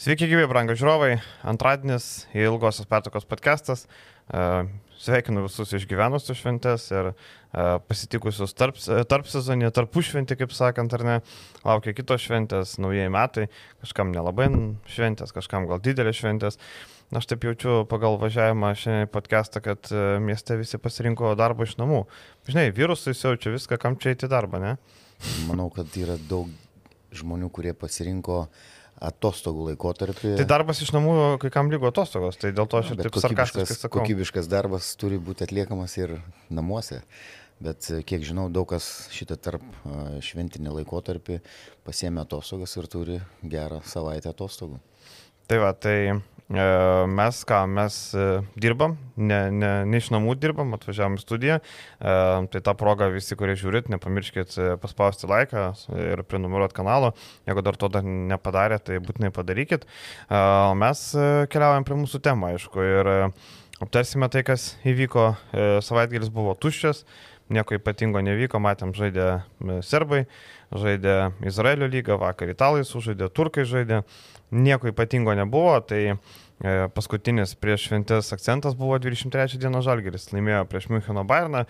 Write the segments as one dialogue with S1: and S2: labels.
S1: Sveiki, gyvi, brangio žiūrovai. Antradienis, ilgosios pertokos podcastas. E, sveikinu visus išgyvenusius šventės ir e, pasitikusius tarp, tarp sezonį, tarp užšventį, kaip sakant, ar ne. Laukia kitos šventės, naujieji metai. Kažkam nelabai šventės, kažkam gal didelės šventės. Aš taip jaučiu pagal važiavimą šiandien podcastą, kad e, mieste visi pasirinko darbą iš namų. Žinai, virusai siaučia viską, kam čia eiti darbą, ne?
S2: Manau, kad yra daug žmonių, kurie pasirinko uh, atostogų laikotarpį.
S1: Tai darbas iš namų, kai kam lygo atostogos, tai dėl to aš ir taip sarkastiškai sakau.
S2: Kokybiškas darbas turi būti atliekamas ir namuose. Bet kiek žinau, daug kas šitą tarp šventinį laikotarpį pasiemė atostogas ir turi gerą savaitę atostogų.
S1: Tai va, tai E, mes ką, mes e, dirbam, ne, ne, ne iš namų dirbam, atvažiavam į studiją. E, tai tą progą visi, kurie žiūrit, nepamirškit paspausti laiką ir prenumeruoti kanalą. Jeigu dar to dar nepadarė, tai būtinai padarykit. Mes keliaujam prie mūsų temą, aišku, ir aptarsime tai, kas įvyko. Savaitgalis buvo tuščias, nieko ypatingo nevyko, matėm žaidė serbai, žaidė Izraelio lygą, vakar italai sužaidė, turkai žaidė nieko ypatingo nebuvo, tai e, paskutinis prieš šventės akcentas buvo 23 dienos Žalgeris, laimėjo prieš Müncheno Bayerną,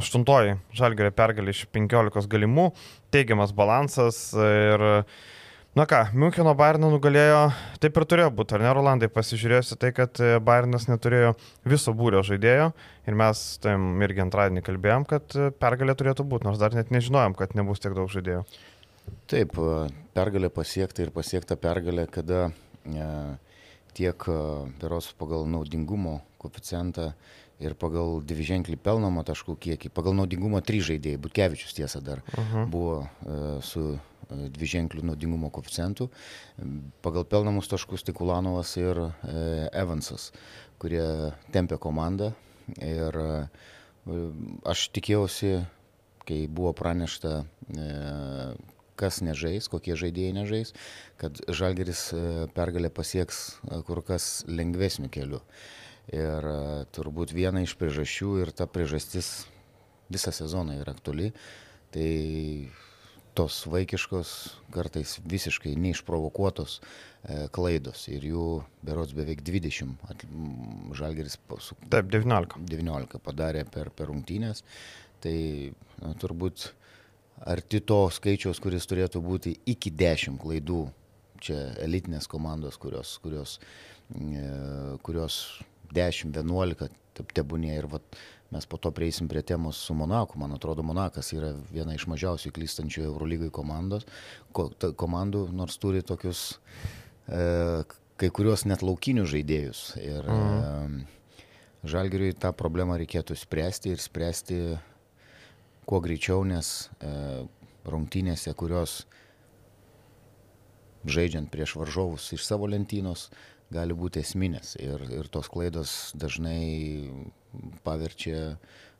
S1: aštuntoji Žalgerio pergalė iš 15 galimų, teigiamas balansas ir Na ką, Müncheno Bayerną nugalėjo, taip ir turėjo būti, ar ne, Rolandai, pasižiūrėjusi tai, kad Bayernas neturėjo viso būrio žaidėjo ir mes tam irgi antradienį kalbėjom, kad pergalė turėtų būti, nors dar net nežinojom, kad nebus tiek daug žaidėjų.
S2: Taip, pergalė pasiekta ir pasiekta pergalė, kada e, tiek beros pagal naudingumo koeficientą ir pagal dviženklį pelnomą taškų kiekį, pagal naudingumą trys žaidėjai, Butkevičius tiesa dar uh -huh. buvo e, su e, dviženklių naudingumo koeficientų, pagal pelnomus taškus tik Ulanovas ir e, Evansas, kurie tempė komandą ir e, aš tikėjausi, kai buvo pranešta e, kas nežais, kokie žaidėjai nežais, kad Žalgeris e, pergalę pasieks e, kur kas lengvesniu keliu. Ir e, turbūt viena iš priežasčių ir ta priežastis visą sezoną yra aktuali, tai tos vaikiškos, kartais visiškai neišprovokuotos klaidos ir jų berots beveik 20. At, žalgeris
S1: su, Taip, 19.
S2: 19 padarė per, per rungtynės. Tai na, turbūt arti to skaičiaus, kuris turėtų būti iki 10 klaidų. Čia elitinės komandos, kurios, kurios, e, kurios 10-11 tebūnė ir vat, mes po to prieisim prie temos su Monaku. Man atrodo, Monakas yra viena iš mažiausiai klystančių Eurolygai komandos, ko, ta, komandų, nors turi tokius e, kai kuriuos net laukinius žaidėjus. Ir mhm. e, Žalgiriui tą problemą reikėtų spręsti ir spręsti kuo greičiau, nes e, rungtynėse, kurios žaidžiant prieš varžovus iš savo lentynos, gali būti esminės ir, ir tos klaidos dažnai paverčia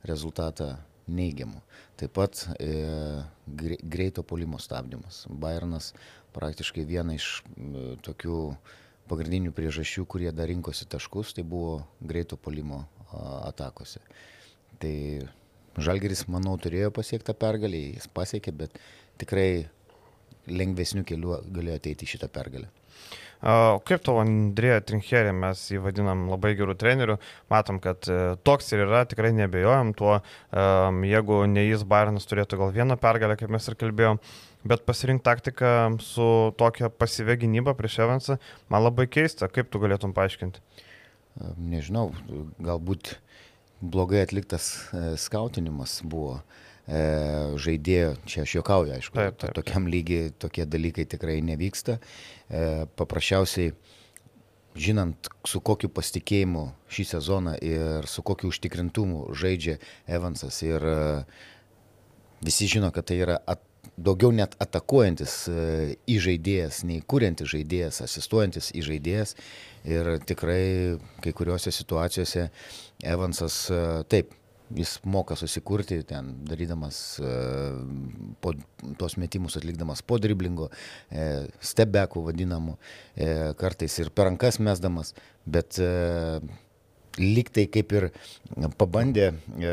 S2: rezultatą neigiamu. Taip pat e, greito polimo stabdymas. Bayernas praktiškai viena iš e, tokių pagrindinių priežasčių, kurie dar rinkosi taškus, tai buvo greito polimo a, atakose. Tai Žalgeris, manau, turėjo pasiektą pergalę, jis pasiekė, bet tikrai lengvesnių kelių galėjo ateiti šitą pergalę.
S1: O kaip tavo Andrėja Trincherė, mes jį vadinam labai gerų trenerių, matom, kad e, toks ir yra, tikrai nebejojam tuo, jeigu ne jis Bayernas turėtų gal vieną pergalę, kaip mes ir kalbėjom, bet pasirinkti taktiką su tokia pasyvė gynyba prieš Evansą, man labai keista, kaip tu galėtum paaiškinti?
S2: Nežinau, galbūt blogai atliktas e, skautinimas buvo e, žaidėjo, čia aš juokauju, aišku, taip, taip. tokiam lygiai tokie dalykai tikrai nevyksta. E, paprasčiausiai, žinant, su kokiu pasitikėjimu šį sezoną ir su kokiu užtikrintumu žaidžia Evansas ir visi žino, kad tai yra at, daugiau net atakuojantis įžaidėjas, nei kuriantis žaidėjas, asistuojantis įžaidėjas. Ir tikrai kai kuriuose situacijose Evansas taip, jis moka susikurti ten, darydamas po, tuos metimus atlikdamas po driblingo, e, stebekų vadinamų, e, kartais ir per rankas mesdamas, bet lyg tai kaip ir pabandė e,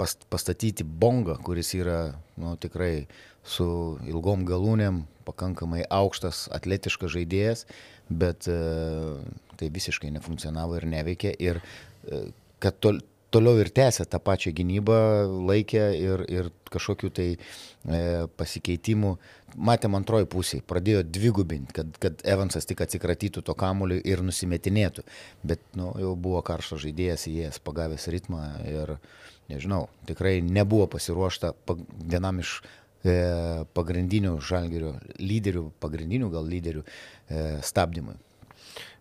S2: pas, pastatyti bongą, kuris yra nu, tikrai su ilgom galūnėm, pakankamai aukštas, atletiškas žaidėjas, bet e, tai visiškai nefunkcionavo ir neveikė. Ir e, kad tol, toliau ir tęsė tą pačią gynybą, laikė ir, ir kažkokių tai e, pasikeitimų. Matėm antroji pusė, pradėjo dvigubinti, kad, kad Evansas tik atsikratytų to kamuolio ir nusimetinėtų. Bet nu, jau buvo karštas žaidėjas, įėjęs pagavęs ritmą ir nežinau, tikrai nebuvo pasiruošta vienam iš e, pagrindinių žalgerio lyderių, pagrindinių gal lyderių e, stabdymui.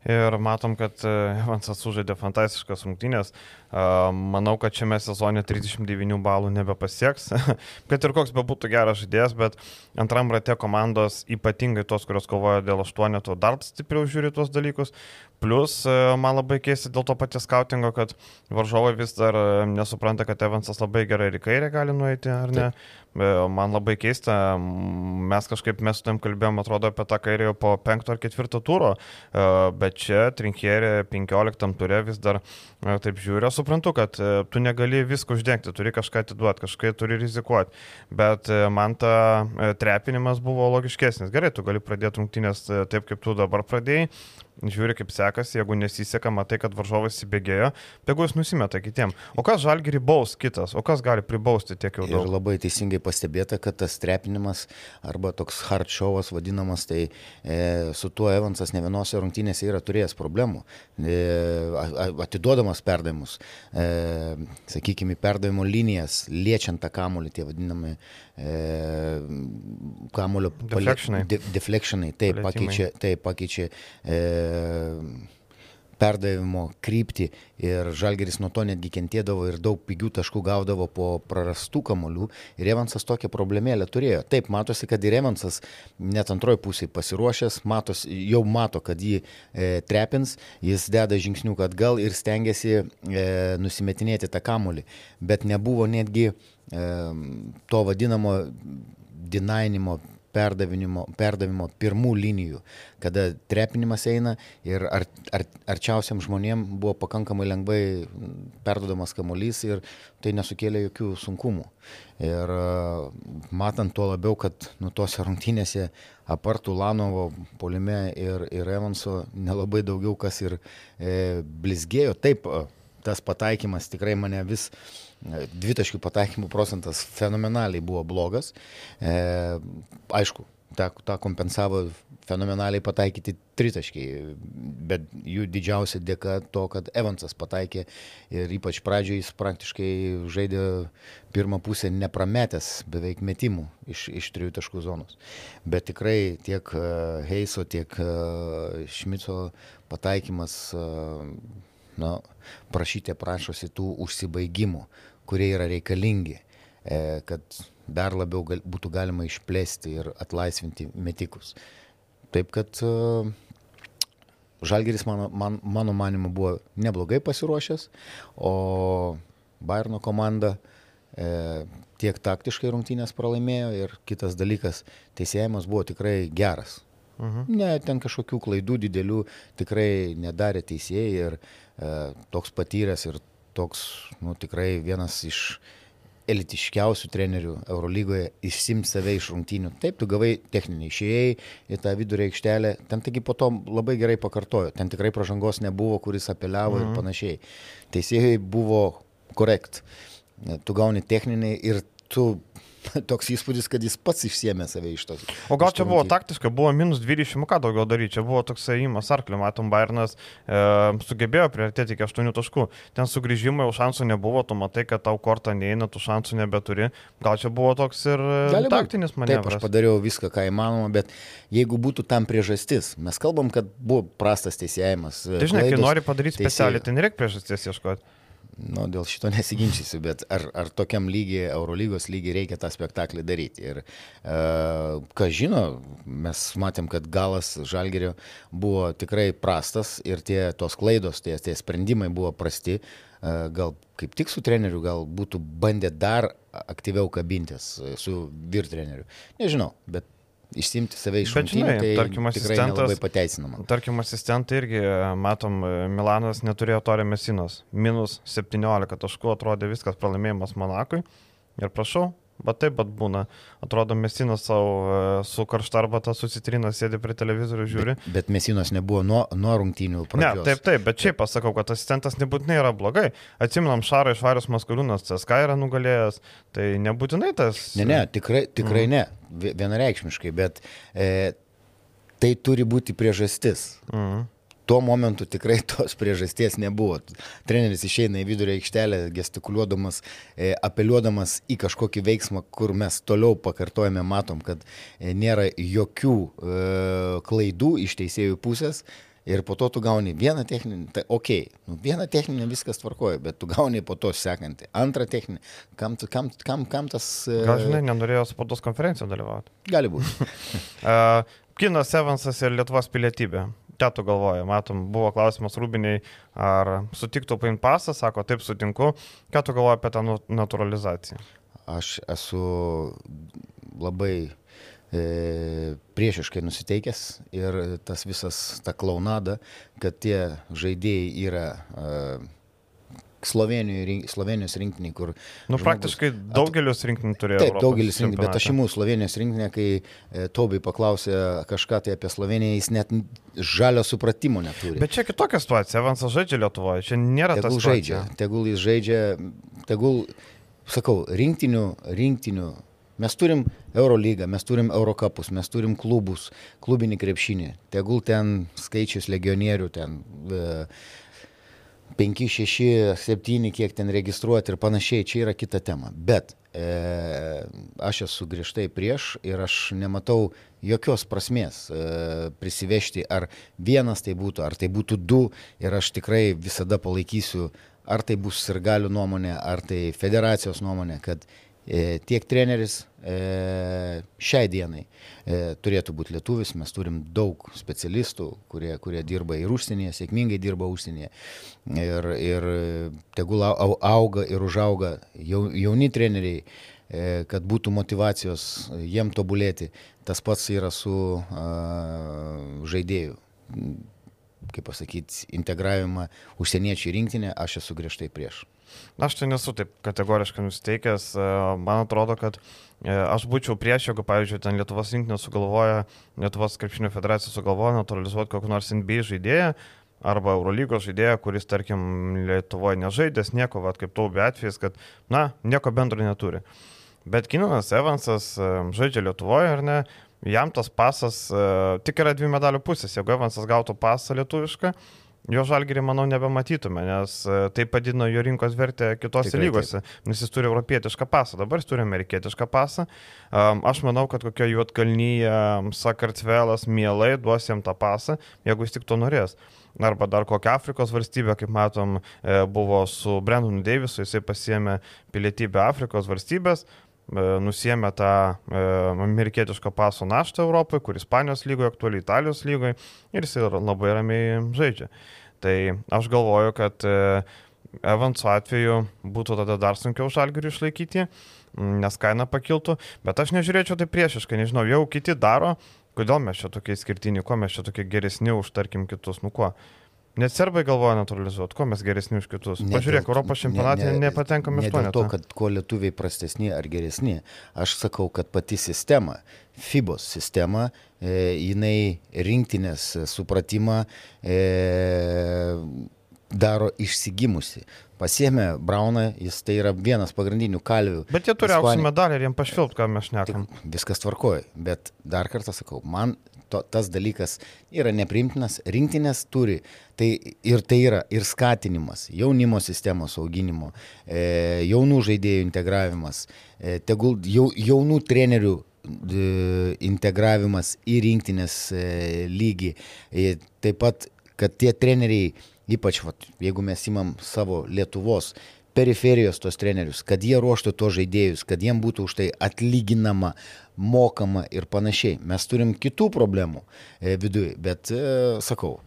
S1: Ir matom, kad e, Evansas sužaidė fantastiškas rungtynės. Manau, kad šiame sezone 39 balų nebepasieks, kad ir koks bebūtų geras žaidėjas, bet antram rate komandos, ypatingai tos, kurios kovoja dėl aštuoneto, dar stipriau žiūri tuos dalykus. Plus, e, man labai keista dėl to paties skautingo, kad varžovai vis dar e, nesupranta, kad Evansas labai gerai ir į kairę gali nueiti, ar ne. Taip. E, man labai keista, mes kažkaip mes su tam kalbėjom, atrodo, apie tą kairę jau po penkto ar ketvirto turo, bet čia trinkierė 15 turė vis dar taip žiūri, aš suprantu, kad tu negali visko uždengti, turi kažką atiduoti, kažkai turi rizikuoti, bet man ta trepinimas buvo logiškesnis. Gerai, tu gali pradėti rungtynės taip, kaip tu dabar pradėjai, žiūri kaip sekasi, jeigu nesiseka, matai, kad varžovas įsibėgėjo, tegu jis nusimeta kitiem. O kas žalgiri baus kitas, o kas gali pribausti tiek jau daug?
S2: Ir labai teisingai pastebėta, kad tas trepinimas arba toks hard showas vadinamas, tai e, su tuo Evansas ne vienose rungtynėse yra turėjęs problemų, e, atiduodamas perdavimus, e, sakykime, perdavimo linijas, liečiant tą kamulį, tie vadinami e, kamulio
S1: deflectionai.
S2: De, deflectionai, taip, pakeičia, taip, pakeičia e, perdavimo kryptį ir Žalgeris nuo to netgi kentėdavo ir daug pigių taškų gaudavo po prarastų kamolių ir Evansas tokią problemėlę turėjo. Taip, matosi, kad ir Evansas net antroji pusė pasiruošęs, matos, jau mato, kad jį e, trepins, jis deda žingsnių atgal ir stengiasi e, nusimetinėti tą kamolį, bet nebuvo netgi e, to vadinamo dinainimo perdavimo, perdavimo pirmų linijų, kada trepinimas eina ir ar, ar, arčiausiam žmonėm buvo pakankamai lengvai perdodamas kamuolys ir tai nesukėlė jokių sunkumų. Ir matant tuo labiau, kad nu tose rungtynėse apartų Lanovo polime ir, ir Evanso nelabai daugiau kas ir e, blizgėjo, taip tas pataikymas tikrai mane vis dvitaškių pataikymų procentas fenomenaliai buvo blogas. E, aišku, tą, tą kompensavo fenomenaliai pataikyti tritaškiai, bet jų didžiausia dėka to, kad Evansas pataikė ir ypač pradžioje jis praktiškai žaidė pirmą pusę neprametęs beveik metimų iš, iš trijų taškų zonos. Bet tikrai tiek Heiso, tiek Šmico pataikymas nu, prašyti prašosi tų užsibaigimų, kurie yra reikalingi, e, kad dar labiau gal, būtų galima išplėsti ir atlaisvinti metikus. Taip kad e, Žalgeris mano, man, mano manimu buvo neblogai pasiruošęs, o Bayerno komanda e, tiek taktiškai rungtynės pralaimėjo ir kitas dalykas, teisėjimas buvo tikrai geras. Mhm. Ne, ten kažkokių klaidų didelių tikrai nedarė teisėjai ir e, toks patyręs ir toks, nu, tikrai vienas iš elitiškiausių trenerių Eurolygoje išsimti save iš rungtynių. Taip, tu gavai techninį, išėjai į tą vidurio aikštelę, ten taigi po to labai gerai pakartojo, ten tikrai pažangos nebuvo, kuris apeliavo mhm. ir panašiai. Teisėjai buvo korekt. Tu gauni techninį ir tu toks įspūdis, kad jis pats išsiemė save iš tos.
S1: O gal čia buvo taktiška, buvo minus 20, ką daugiau daryti, čia buvo toks įimas arklį, matom, Bairnas e, sugebėjo priartėti iki 8 taškų. Ten sugrįžimo jau šansų nebuvo, tu matai, kad tau kortą neina, tu šansų nebeturi. Gal čia buvo toks ir e, Gali taktinis manevras.
S2: Taip, aš padariau viską, ką įmanoma, bet jeigu būtų tam priežastis, mes kalbam, kad buvo prastas teisėjimas.
S1: Dažnai, kai nori padaryti specialiai, tai nereikia priežasties ieškoti.
S2: Nu, dėl šito nesiginčysiu, bet ar, ar tokiam lygiai, Eurolygos lygiai reikia tą spektaklį daryti. Ir, e, ką žino, mes matėm, kad galas Žalgerio buvo tikrai prastas ir tie tos klaidos, tie, tie sprendimai buvo prasti. E, gal kaip tik su treneriu, gal būtų bandę dar aktyviau kabintis su vyr treneriu. Nežinau, bet išsimti save iš rungtynių, tai
S1: tarkim, asistentas-
S2: nelabai pateisinama.
S1: Tarkim, asistentai irgi, e, matom, e, Milanas neturėjo Torė Mesinos. Minus 17 taškų atrodė viskas pralaimėjimas Monakui. Ir prašau, bet taip pat būna. Atrodo, Mesinas savo e, su karšta arbata susitrina, sėdi prie televizorių, žiūri.
S2: Bet, bet Mesinos nebuvo nuo, nuo rungtynių
S1: Ne,
S2: pradžios.
S1: taip, taip, bet šiaip pasakau, kad asistentas nebūtinai yra blogai. Atsiminam, Šarai Švarius Maskaliūnas CSK yra nugalėjęs, tai nebūtinai tas.
S2: Ne, ne, tikrai, tikrai ne, vie- vienareikšmiškai, bet e, tai turi būti priežastis.
S1: Mhm.
S2: Tuo momentu tikrai tos priežasties nebuvo. Treneris išeina į vidurio aikštelę, gestikuliuodamas, e, apeliuodamas į kažkokį veiksmą, kur mes toliau pakartojame, matom, kad e, nėra jokių e, klaidų iš teisėjų pusės. Ir po to tu gauni vieną techninį, tai ok, nu, vieną techninį viskas tvarkoja, bet tu gauni po to sekantį, antrą techninį, kam, tu- kam, kam, kam tas... e,
S1: Gal žinai, nenorėjo spaudos konferencijoje dalyvauti.
S2: Gali būti.
S1: Uh, Kinas Evansas ir Lietuvos pilietybė. Ką tu galvoji? Matom, buvo klausimas Rūbiniai, ar sutiktų paimti pasą, sako, taip sutinku. Ką tu galvoji apie tą nu- naturalizaciją?
S2: Aš esu labai e, priešiškai nusiteikęs ir tas visas ta klaunada, kad tie žaidėjai yra e, Slovenijos rinktiniai, kur...
S1: Nu,
S2: žmogus-
S1: praktiškai daugelis rinkinių turėjo.
S2: Taip,
S1: Europos
S2: daugelis rinkinių, bet aš imu Slovenijos rinkinę, kai e, Tobai paklausė kažką tai apie Sloveniją, jis net žalio supratimo neturi.
S1: Bet čia kitokia situacija. Evansas žaidžia Lietuvoje. Čia nėra tas
S2: tegul žaidžia, tegul jis žaidžia, tegul, sakau, rinktinių, rinktinių. Mes turim Eurolygą, mes turim Eurocapus, mes turim klubus, klubinį krepšinį. Tegul ten skaičius legionierių, ten e, 5, 6, 7, kiek ten registruoti ir panašiai, čia yra kita tema. Bet e, aš esu griežtai prieš ir aš nematau jokios prasmės e, prisivežti, ar vienas tai būtų, ar tai būtų du ir aš tikrai visada palaikysiu, ar tai bus ir galių nuomonė, ar tai federacijos nuomonė, kad tiek treneris e, šiai dienai e, turėtų būti lietuvis, mes turim daug specialistų, kurie, kurie dirba ir užsienyje, sėkmingai dirba užsienyje. Ir, ir tegul au- au- auga ir užauga jau, jauni treneriai, e, kad būtų motivacijos jiem tobulėti. Tas pats yra su a, žaidėjų kaip pasakyti, integravimą užsieniečių rinktinę, aš esu griežtai prieš.
S1: Aš tai nesu taip kategoriškai nusteikęs. E, Man atrodo, kad e, aš būčiau prieš, jeigu, pavyzdžiui, ten Lietuvos rinktinė sugalvoja, Lietuvos krepšinio federacija sugalvoja naturalizuoti kokį nors NBA žaidėją arba Eurolygos žaidėją, kuris, tarkim, Lietuvoje nežaidęs nieko, vat, kaip taubė atvejais, kad, na, nieko bendro neturi. Bet Kinanas Evansas e, žaidžia Lietuvoje, ar ne? Jam tas pasas tik yra dvi medalių pusės. Jeigu Evansas gautų pasą lietuvišką, jo žalgerį, manau, nebematytume, nes e, tai padidino jo rinkos vertę kitose
S2: Tikrai
S1: lygose, nes jis turi europietišką pasą, dabar jis turi amerikietišką pasą. Aš manau, kad kokia juotkalnyje Sakartvelas mielai duos jam tą pasą, jeigu jis tik to norės. Arba dar kokią Afrikos valstybę, kaip matom, e, buvo su Brendonu Deivisu, jisai pasiemė pilietybę Afrikos valstybės, e, nusėmė tą amerikietiško paso naštą Europoje, kur Ispanijos lygoje, aktualiai Italijos lygoje ir jis ir labai ramiai žaidžia. Tai aš galvoju, kad e, Evanso atveju būtų tada dar sunkiau žalgirių išlaikyti, nes kaina pakiltų, bet aš nežiūrėčiau tai priešiškai, nežinau, jau kiti daro, kodėl mes čia tokie skirtiniai, kuo mes čia tokie geresni už, tarkim, kitus, nu kuo. Net serbai galvoja naturalizuoti, kuo mes geresni už kitus.
S2: Ne
S1: Pažiūrėk,
S2: dėl-
S1: Europos čempionate
S2: ne- ne-
S1: nepatenkame
S2: Ne
S1: iš
S2: dėl to,
S1: to.
S2: kad kuo lietuviai prastesni ar geresni. Aš sakau, kad pati sistema, FIBOS sistema, e, jinai rinktinės supratimą e, daro išsigimusi. Pasiemė Brauną, jis tai yra vienas pagrindinių kalvių.
S1: Bet jie turi
S2: Ispanija-
S1: medalį ir jiems pašvilpt, ką mes šnekam.
S2: Viskas tvarkoja, bet dar kartą sakau, man to, tas dalykas yra neprimtinas, rinktinės turi, tai ir tai yra ir skatinimas, jaunimo sistemos auginimo, e, jaunų žaidėjų integravimas, e, tegul jau, jaunų trenerių e, integravimas į rinktinės e, lygį, e, taip pat, kad tie treneriai, ypač vat, jeigu mes imam savo Lietuvos periferijos tos trenerius, kad jie ruoštų tos žaidėjus, kad jiem būtų už tai atlyginama, mokama ir panašiai. Mes turim kitų problemų e, viduje, bet e, sakau,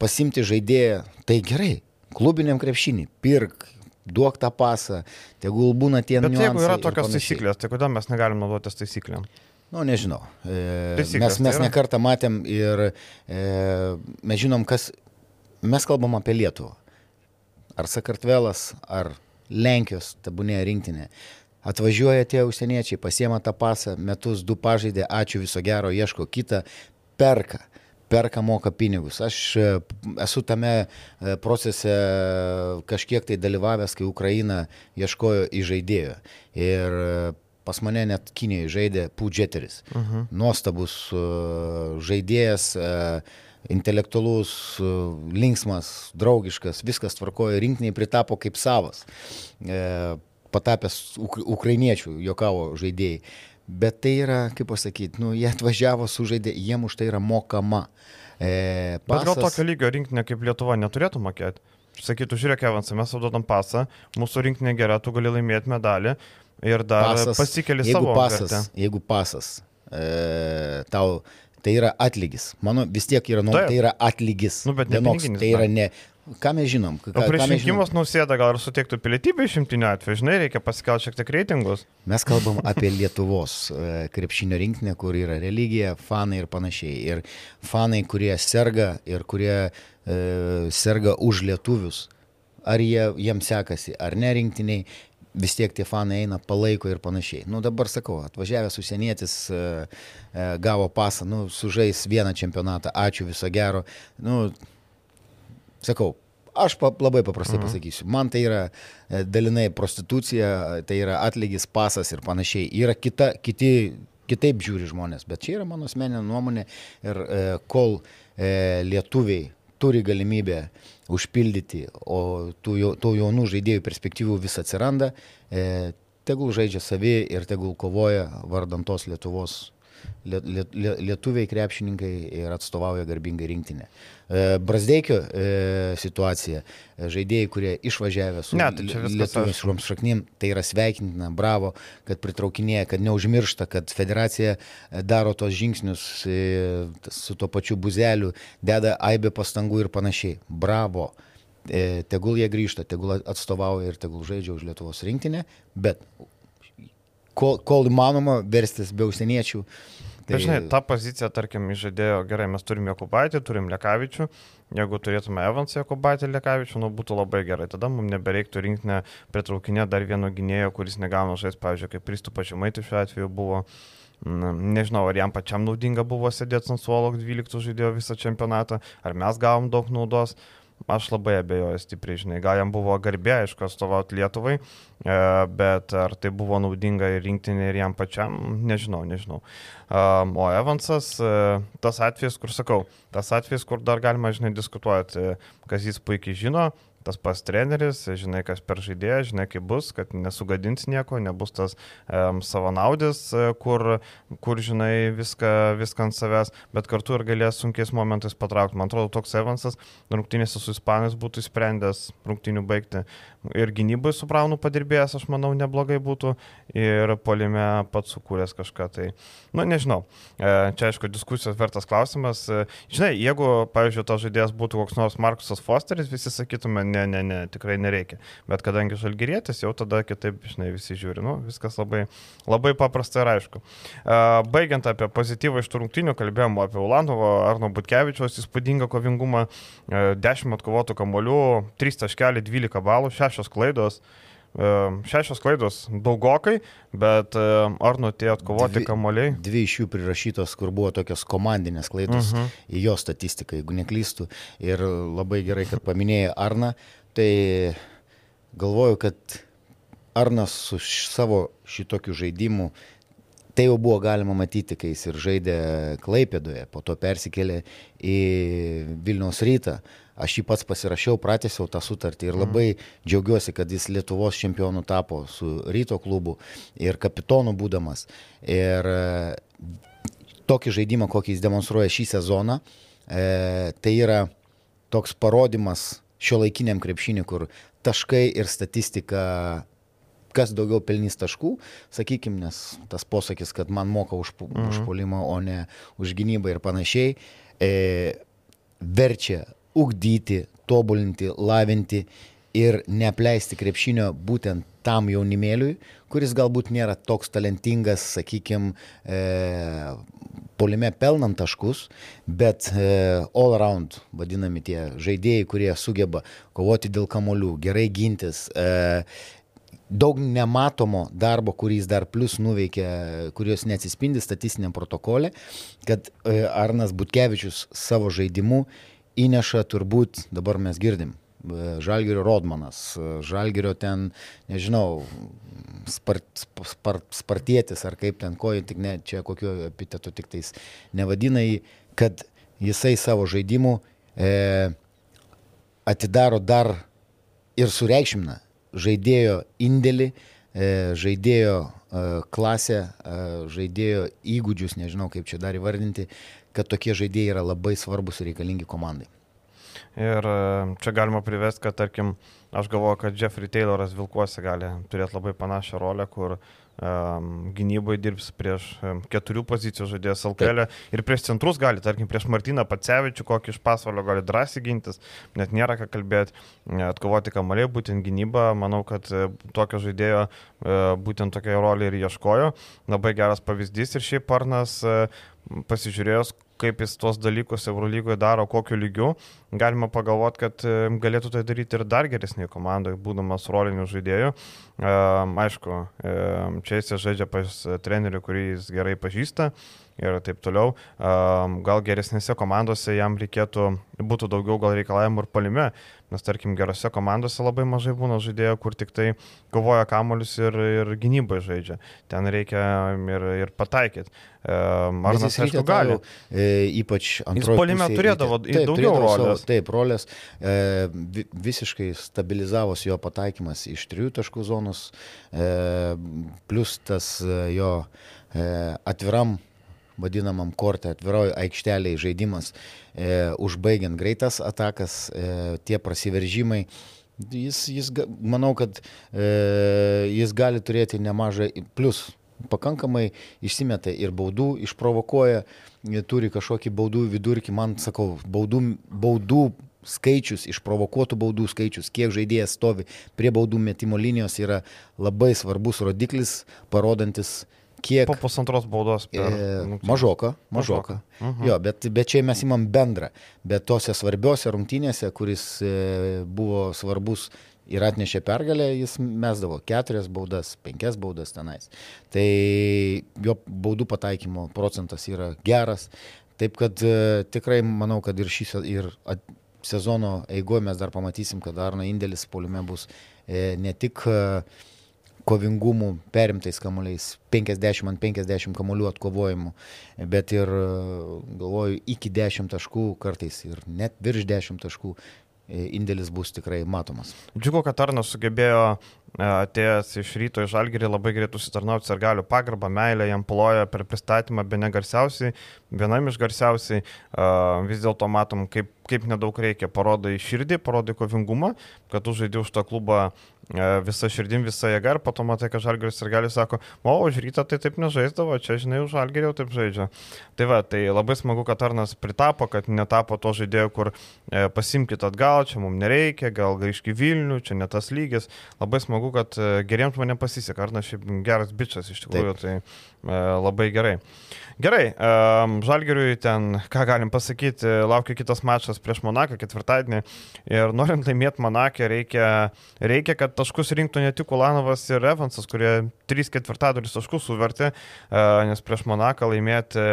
S2: pasimti žaidėją, tai gerai, klubiniam krepšinį, pirk, duok tą pasą, tegul būna tie
S1: Bet jeigu yra tokios taisyklės, tai kodėl mes negalim naudotis taisyklėm?
S2: Nu, nežinau. E,
S1: Taisyklės
S2: mes
S1: tai
S2: mes
S1: yra?
S2: nekartą matėm ir e, mes žinom, kas. Mes kalbam apie Lietuvą. Ar Sakartvelas, ar Lenkijos, tabunėje rinktinė. Atvažiuoja tie užsieniečiai, pasiema tą pasą, metus du pažaidė, ačiū viso gero, ieško kitą, perka. Perka moka pinigus. Aš e, esu tame e, procese kažkiek tai dalyvavęs, kai Ukraina ieškojo įžaidėjo. Ir e, pas mane net Kinijoje žaidė Pudžeteris. Uh -huh. Nuostabus e, žaidėjas, e, intelektualus, e, linksmas, draugiškas, viskas tvarkojo, rinkiniai pritapo kaip savas. E, Patapęs uk ukrainiečių, jokavo žaidėjai. Bet tai yra, kaip pasakyti, nu, jie atvažiavo su žaidė, jiem už tai yra mokama. E,
S1: Bet gal tokio lygio rinkinė kaip Lietuva neturėtų mokėti? Sakytų, žiūrėk, Evansai, mes tau duodam pasą, mūsų rinkinė gera, tu gali laimėti medalį ir dar pasas, pasikeli
S2: jeigu
S1: savo
S2: pasas,
S1: vertę.
S2: jeigu pasas, e, tau tai yra atlygis. Mano vis tiek yra, nu,
S1: Taip.
S2: tai yra atlygis.
S1: Nu, bet
S2: Vienoks, tai yra ne. Ką mes žinom? Ką,
S1: O prieš
S2: mes žinom?
S1: rinkimus nausėda gal ir suteiktų pilietybę išimtiniu atveju, žinai, reikia pasikelti šiek tiek reitingus.
S2: Mes kalbam apie Lietuvos e, krepšinio rinkinę, kur yra religija, fanai ir panašiai. Ir fanai, kurie serga ir kurie e, serga už lietuvius, ar jie, jiems sekasi, ar ne rinktiniai, vis tiek tie fanai eina, palaiko ir panašiai. Nu dabar sakau, atvažiavęs užsienietis e, e, gavo pasą, nu, sužais vieną čempionatą, ačiū viso gero. Nu, sakau, aš pa, labai paprastai mhm. pasakysiu, man tai yra e, dalinai prostitucija, tai yra atlygis, pasas ir panašiai. Yra kita, kiti, kitaip žiūri žmonės, bet čia yra mano asmeninė nuomonė ir e, kol e, lietuviai turi galimybę užpildyti, o tų, tų jaunų žaidėjų perspektyvų vis atsiranda, e, tegul žaidžia savi ir tegul kovoja vardant tos Lietuvos. Lie- lie- lie- Lietuviai krepšininkai ir atstovauja garbingai rinktinę. Brasdeikio situacija, žaidėjai, kurie išvažiavę su
S1: Ne, tai viskas
S2: lietuviškom šaknim, tai yra sveikintina, bravo, kad pritraukinėja, kad neužmiršta, kad federacija daro tos žingsnius su tuo pačiu buzeliu, deda aibę pastangų ir panašiai. Bravo. Tegul jie grįžta, tegul atstovauja ir tegul žaidžia už Lietuvos rinktinę, bet kol, kol įmanoma verstis be užsieniečių.
S1: Tai žinai, ta pozicija, tarkim, žaidėjo, gerai, mes turim Jokubaitį, turim Lekavičių, jeigu turėtume Evansą Jokubaitį Lekavičių, nu būtų labai gerai, tada mums nebereiktų rinkti pritraukinę dar vieno gynėjo, kuris negauna žais, pavyzdžiui, kaip Pristupa Žemaitį šiuo atveju buvo. Na, Nežinau, ar jam pačiam naudinga buvo sėdėti ant suolo 12 žaidėjo visą čempionatą, ar mes gavom daug naudos. Aš labai abejoju stipriai, žinai, gal jam buvo garbė, aišku, atstovauti Lietuvai, e, bet ar tai buvo naudinga ir rinktinė ir jam pačiam, nežinau, nežinau. Um, O Evansas, e, tas atvejis, kur sakau, tas atvejis, kur dar galima, žinai, diskutuoti, kas jis puikiai žino, tas pas treneris, žinai, kas per žaidėją, žinai, kaip bus, kad nesugadins nieko, nebus tas um, savanaudis, e, kur, kur, žinai, viską, viską ant savęs, bet kartu ir galės sunkiais momentais patraukti. Man atrodo, toks Evansas rungtynėse su Ispanais būtų įsprendęs rungtynių baigti. Ir gynybai su Braunu padirbėjęs, aš manau, neblogai būtų. Ir polime pats sukūręs kažką. Tai, nu, nežinau. E, Čia, aišku, diskusijos vertas klausimas. E, Žinai, jeigu, pavyzdžiui, tas žaidėjas būtų koks nors Markusas Fosteris, visi sakytume, ne, ne, ne, tikrai nereikia. Bet kadangi žalgyrėtis, jau tada kitaip, žinai, visi žiūri. Nu, viskas labai, labai paprasta ir aišku. Baigiant apie pozityvą iš tų rungtynių, kalbėjome apie Ulandovo, Arno Butkevičiaus įspūdingą kovingumą, e, 10 atkovotų kamolių, 3 taškelį, 12 balų, 6 klaidos. Šešios klaidos daugokai, bet Arno tie atkovoti kamoliai.
S2: Dvi iš jų prirašytos, kur buvo tokios komandinės klaidos uh
S1: Mhm.
S2: -huh. į jo statistiką, jeigu neklystų. Ir labai gerai, kad paminėjai Arną. Tai galvoju, kad Arnas su savo šitokiu žaidimu, tai jau buvo galima matyti, kai jis ir žaidė Klaipėdoje, po to persikėlė į Vilniaus rytą. Aš jį pats pasirašiau, pratęsiau tą sutartį ir labai džiaugiuosi, kad jis Lietuvos čempionu tapo su ryto klubu ir kapitonu būdamas. Ir e, tokį žaidimą, kokį jis demonstruoja šį sezoną, e, tai yra toks parodimas šio laikiniam krepšiniui, kur taškai ir statistika, kas daugiau pelnys taškų, sakykime, nes tas posakis, kad man moka už,
S1: Mhm.
S2: už polimą, o ne už gynybą ir panašiai, e, verčia ugdyti, tobulinti, lavinti ir neapleisti krepšinio būtent tam jaunimėliui, kuris galbūt nėra toks talentingas, sakykime, e, polime pelnant taškus, bet e, all around vadinami tie žaidėjai, kurie sugeba kovoti dėl kamolių, gerai gintis, e, daug nematomo darbo, kurį jis dar plus nuveikė, kurios neatsispindi statistiniam protokolė, kad e, Arnas Butkevičius savo žaidimu įneša turbūt, dabar mes girdim, e, Žalgerio Rodmanas, e, Žalgerio ten, nežinau, spart, spart, spartėtis ar kaip ten koji, tik ne, čia kokiu epitetu tik tais nevadina jį, kad jisai savo žaidimu e, atidaro dar ir sureikšmina žaidėjo indėlį, e, žaidėjo klasę, e, žaidėjo įgūdžius, nežinau kaip čia dar įvardinti, kad tokie žaidėjai yra labai svarbus ir reikalingi komandai.
S1: Ir čia galima privesti, kad tarkim, aš galvoju, kad Jeffrey Tayloras Vilkuose gali turėti labai panašią rolę, kur gynyboje dirbs prieš keturių pozicijų žaidėjas LKL ir prieš centrus gali, tarkim, prieš Martyną Pacevičių, kokį iš pasvalio gali drąsiai gintis, net nėra ką kalbėti, atkovoti kamaliai, būtent gynyba, manau, kad tokio žaidėjo būtent tokia rolė ir ieškojo, labai geras pavyzdys ir šiaip Parnas pasižiūrėjus, kaip jis tuos dalykus Eurolygoje daro, kokiu lygiu, galima pagalvoti, kad galėtų tai daryti ir dar geresnėje komandoje, būdamas roliniu žaidėju. Aišku, čia jis žaidžia pas trenerių, kurį jis gerai pažįsta ir taip toliau. Gal geresnėse komandose jam reikėtų, būtų daugiau gal reikalavimų ir palime, nes tarkim gerose komandose labai mažai būna žaidėjų, kur tik tai kovoja kamuolius ir, ir gynybai žaidžia. Ten reikia ir, ir pataikyti.
S2: Arnas, aišku, gali. E, ypač antroje.
S1: Jis polime turėdavo taip, daugiau rolės.
S2: Savo, taip, rolės. E, visiškai stabilizavosi jo pataikymas iš trijų taškų zonos, e, plus tas e, jo e, atviram vadinamam kortė, atviroji aikšteliai žaidimas, e, užbaigiant greitas atakas, e, tie prasiveržimai. Jis, jis, manau, kad e, jis gali turėti nemažą, plus pakankamai išsimeta ir baudų, išprovokuoja, turi kažkokį baudų vidurkį, man sakau, baudų, baudų skaičius, išprovokuotų baudų skaičius, kiek žaidėjas stovi prie baudų metimo linijos yra labai svarbus rodiklis, parodantis kiek...
S1: Po pusantros baudos. Per...
S2: E, mažoka, mažoka. Uh mhm. Jo, bet, bet čia mes imam bendrą. Bet tose svarbiose rungtynėse, kuris e, buvo svarbus ir atnešė pergalę, jis mesdavo keturias baudas, penkias baudas tenais. Tai jo baudų pataikymo procentas yra geras. Taip kad e, tikrai manau, kad ir šį ir at, sezono eigoje mes dar pamatysim, kad Arno indėlis poliume bus e, ne tik e, kovingumu, perimtais kamuoliais, 50 ant 50 kamuolių atkovojimu, bet ir galvoju iki 10 taškų, kartais ir net virš 10 taškų e, indėlis bus tikrai matomas.
S1: Džiugu, kad Arnas sugebėjo e, atėjęs iš ryto į žalgerį labai greitai susitarnauti ir galiu pagarbą, meilę, jam ploja per pristatymą, be negarsiausiai, vienam iš garsiausiai, vis dėlto matom, kaip, kaip nedaug reikia, parodai širdį, parodai kovingumą, kad tu žaidži už tą klubą visa širdim, visa jėga ir po to matai, kad Žalgeris ir gali sako, o už rytą tai taip nežaisdavo, čia žinai, už Žalgerį jau taip žaidžia. Tai va, tai labai smagu, kad Arnas pritapo, kad netapo to žaidėjo, kur e, pasimkit atgal, čia mums nereikia, gal grįžki Vilnių, čia ne tas lygis. Labai smagu, kad e, geriems mane pasiseka, Arnas šiaip geras bičias iš tikrųjų, taip. tai e, labai gerai. Gerai, um, Žalgiriui ten, ką galim pasakyti, laukia kitas mačas prieš Monaką ketvirtadienį ir norint laimėti Monakę reikia, reikia, kad taškus rinktų ne tik Ulanovas ir Evansas, kurie 3 ketvirtadalis taškų suvertė, uh, nes prieš Monaką laimėti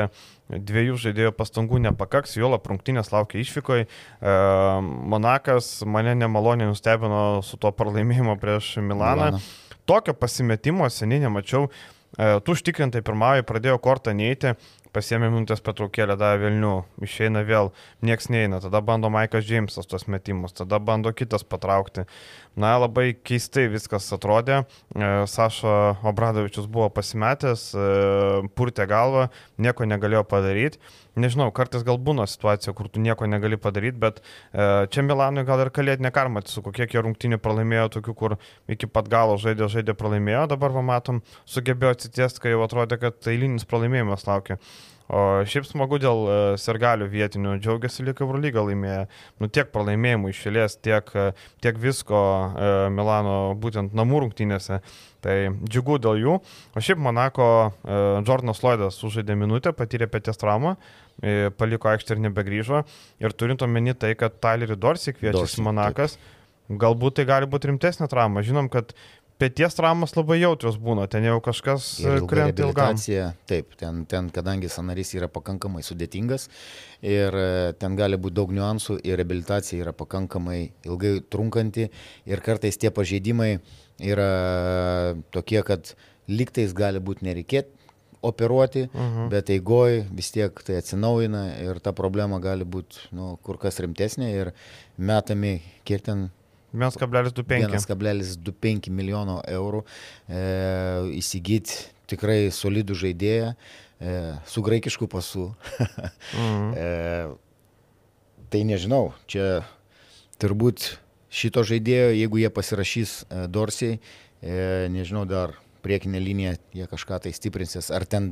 S1: dviejų žaidėjų pastangų nepakaks, jo laprungtinės laukia išvykoje. Monakas mane nemaloniai nustebino su tuo pralaimėjimu prieš Milaną. Milana. Tokio pasimetimo seniai nemačiau. E, tu užtikrintai pirmąjį pradėjo kortą neiti, pasiemė minutės petraukėlę, davė Vilnių, išeina vėl, nieks neina, tada bando Maikas Džeimsas tos metimus, tada bando kitas patraukti. Na, labai keistai viskas atrodė. E, Sašo Obradovičius buvo pasimetęs, e, purtė galvą, nieko negalėjo padaryti. Nežinau, kartais gal būna situacija, kur tu nieko negali padaryti, bet e, čia Milanui gal ir kalėdinė karma, su kokie jie rungtynį pralaimėjo, tokių, kur iki pat galo žaidė, žaidė, pralaimėjo, dabar va matom, sugebėjo atsitiesti, kai jau atrodė, kad eilinis pralaimėjimas laukia. O šiaip smagu dėl e, sergalių vietinių, džiaugiasi lyg Eurolyga laimėjo. Nu, tiek pralaimėjimų išėlės, tiek, e, tiek visko e, Milano būtent namų rungtynėse. Tai džiugu dėl jų. O šiaip Monako Jordanas Lloydas sužaidė minutę, patyrė pėties traumą, paliko aikštę ir nebegrįžo. Ir turint omeny tai, kad Tylerį Dorsey kviečiasi Monakas, taip. galbūt tai gali būti rimtesnė trauma. Žinom, kad Pėties traumas labai jautrios būna, ten jau kažkas krenta ilgam.
S2: Taip, ten, ten, kadangi sanarys yra pakankamai sudėtingas ir e, ten gali būti daug niuansų ir rehabilitacija yra pakankamai ilgai trunkanti ir kartais tie pažeidimai yra tokie, kad liktais gali būti nereikėti operuoti, uh mhm. -huh. bet eigoj vis tiek tai atsinaujina ir ta problema gali būti nu, kur kas rimtesnė ir metami, kiek ten
S1: 1,25.
S2: 1,25 milijono eurų e, įsigyti tikrai solidų žaidėją e, su graikišku pasu. mhm. e, tai nežinau, čia turbūt šito žaidėjo, jeigu jie pasirašys e, Dorsiai, e, nežinau dar priekinė linija, jie kažką tai stiprinsis, ar ten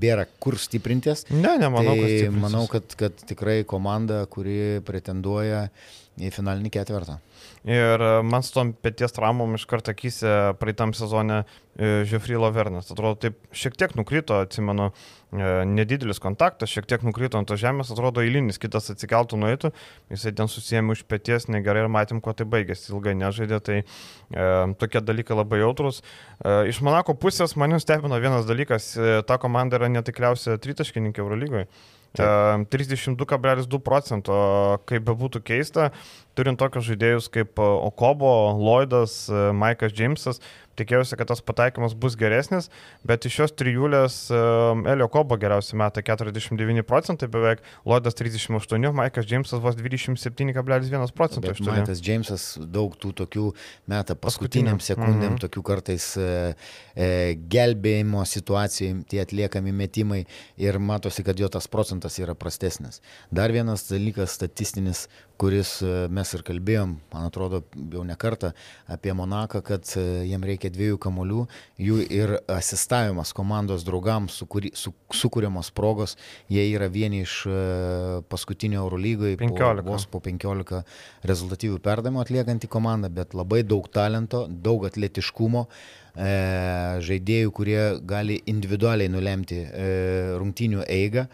S2: bėra kur stiprintis.
S1: Ne, nemanau, tai kad
S2: manau, kad, kad tikrai komanda, kuri pretenduoja į finalinį ketvirtą.
S1: Ir e, man su tom pėties traumom iš karto akise praeitam sezone Žefry e, Lavernas. Atrodo, taip šiek tiek nukrito, atsimenu, e, nedidelis kontaktas, šiek tiek nukrito ant to žemės, atrodo, eilinis, kitas atsikeltų nueitų, jisai ten susijęmi už pėties negerai ir matėm, kuo tai baigėsi, ilgai nežaidė, tai e, tokie dalykai labai jautrus. E, iš Monako pusės mane stebino vienas dalykas, e, ta komanda yra netikriausia tritaškininkė Eurolygoje. 32,2 procento, kaip bebūtų keista, turint tokius žaidėjus kaip Okobo, Lloydas, Maikas Džeimsas, tikėjausi, kad tas pataikymas bus geresnis, bet iš šios trijulės um, Elio Kobo geriausiai meta 49 procentai beveik, Lloydas 38, Maikas Džeimsas vos 27,1 procentų.
S2: Maikas Džeimsas daug tų tokių meta paskutiniam sekundėm, mm -hmm. tokių kartais e, e, gelbėjimo situacijai, tie atliekami metimai ir matosi, kad jo tas procentas yra prastesnis. Dar vienas dalykas statistinis, kuris e, mes ir kalbėjom, man atrodo, jau ne kartą apie Monaką, kad e, jiem reikia dviejų kamolių, jų ir asistavimas komandos draugams, sukuri, su, sukūriamos progos, jie yra vieni iš e, paskutinio Eurolygoje, vos po 15 rezultatyvių perdavimų atliekanti komanda, bet labai daug talento, daug atletiškumo e, žaidėjų, kurie gali individualiai nulemti e, rungtinių eigą.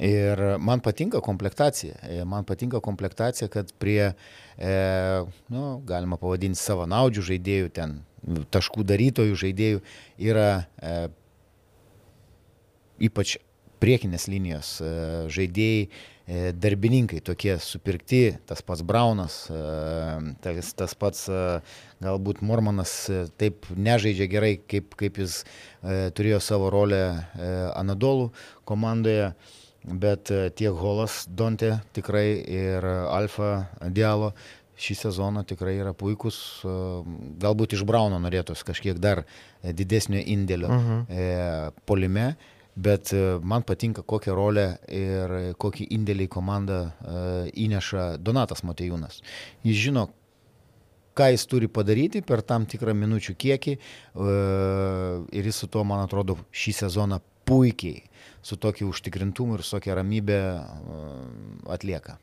S2: Ir man patinka komplektacija. E, man patinka komplektacija, kad prie, e, nu, galima pavadinti savo naudžių žaidėjų, ten taškų darytojų žaidėjų yra e, ypač priekinės linijos e, žaidėjai, e, darbininkai tokie supirkti, tas pats Braunas, e, tas, tas pats e, galbūt Mormanas e, taip nežaidžia gerai, kaip, kaip jis e, turėjo savo rolę e, Anadolų komandoje. Bet e, tiek Holas Donte tikrai ir Alfa Dialo šį sezoną tikrai yra puikus. E, galbūt iš Brauno norėtos kažkiek dar didesnio indėlio uh mhm. -huh. e, polime, bet e, man patinka kokią rolę ir kokį indėlį į komandą įneša Donatas Matejūnas. Jis žino, ką jis turi padaryti per tam tikrą minučių kiekį ir jis su tuo, man atrodo, šį sezoną puikiai su tokiu užtikrintumu ir su tokia ramybė atlieka.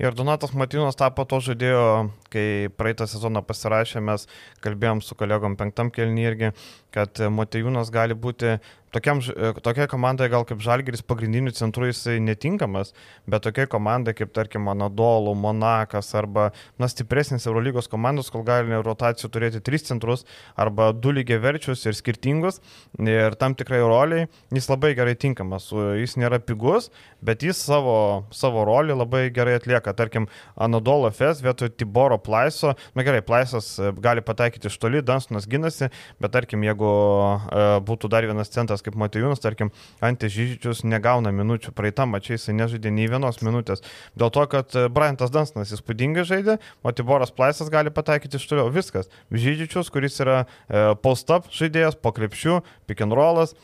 S1: Ir Donatas Matinas tapo to žaidėjo, kai praeitą sezoną pasirašė, mes kalbėjom su kolegom penktam kelnį irgi, kad Matijūnas gali būti tokiam, e, tokia komanda gal kaip Žalgeris pagrindinių centrų jisai netinkamas, bet tokia komanda kaip tarkim Anadolų, Monakas arba na, stipresnis Eurolygos komandos, kol gali rotacijų turėti tris centrus arba du lygiai verčius ir skirtingus ir tam tikrai roliai jis labai gerai tinkamas. Jis nėra pigus, bet jis savo, savo rolį labai gerai atlieka. Tarkim, Anadolo FS vietoj Tiboro Plaiso, na gerai, Plaisas e, gali pataikyti iš toli, Dansonas ginasi, bet tarkim, jeigu e, būtų dar vienas centras kaip Matijūnas, tarkim, Antė Žyžičius negauna minučių, praeitą mačiai jisai nežaidė nei vienos minutės. Dėl to, kad e, Briantas Dansonas įspūdingai žaidė, o Tiboras Plaisas gali pataikyti iš toliau. Viskas. Žyžičius, kuris yra e, post-up žaidėjas, po krepšių, pick and rollas,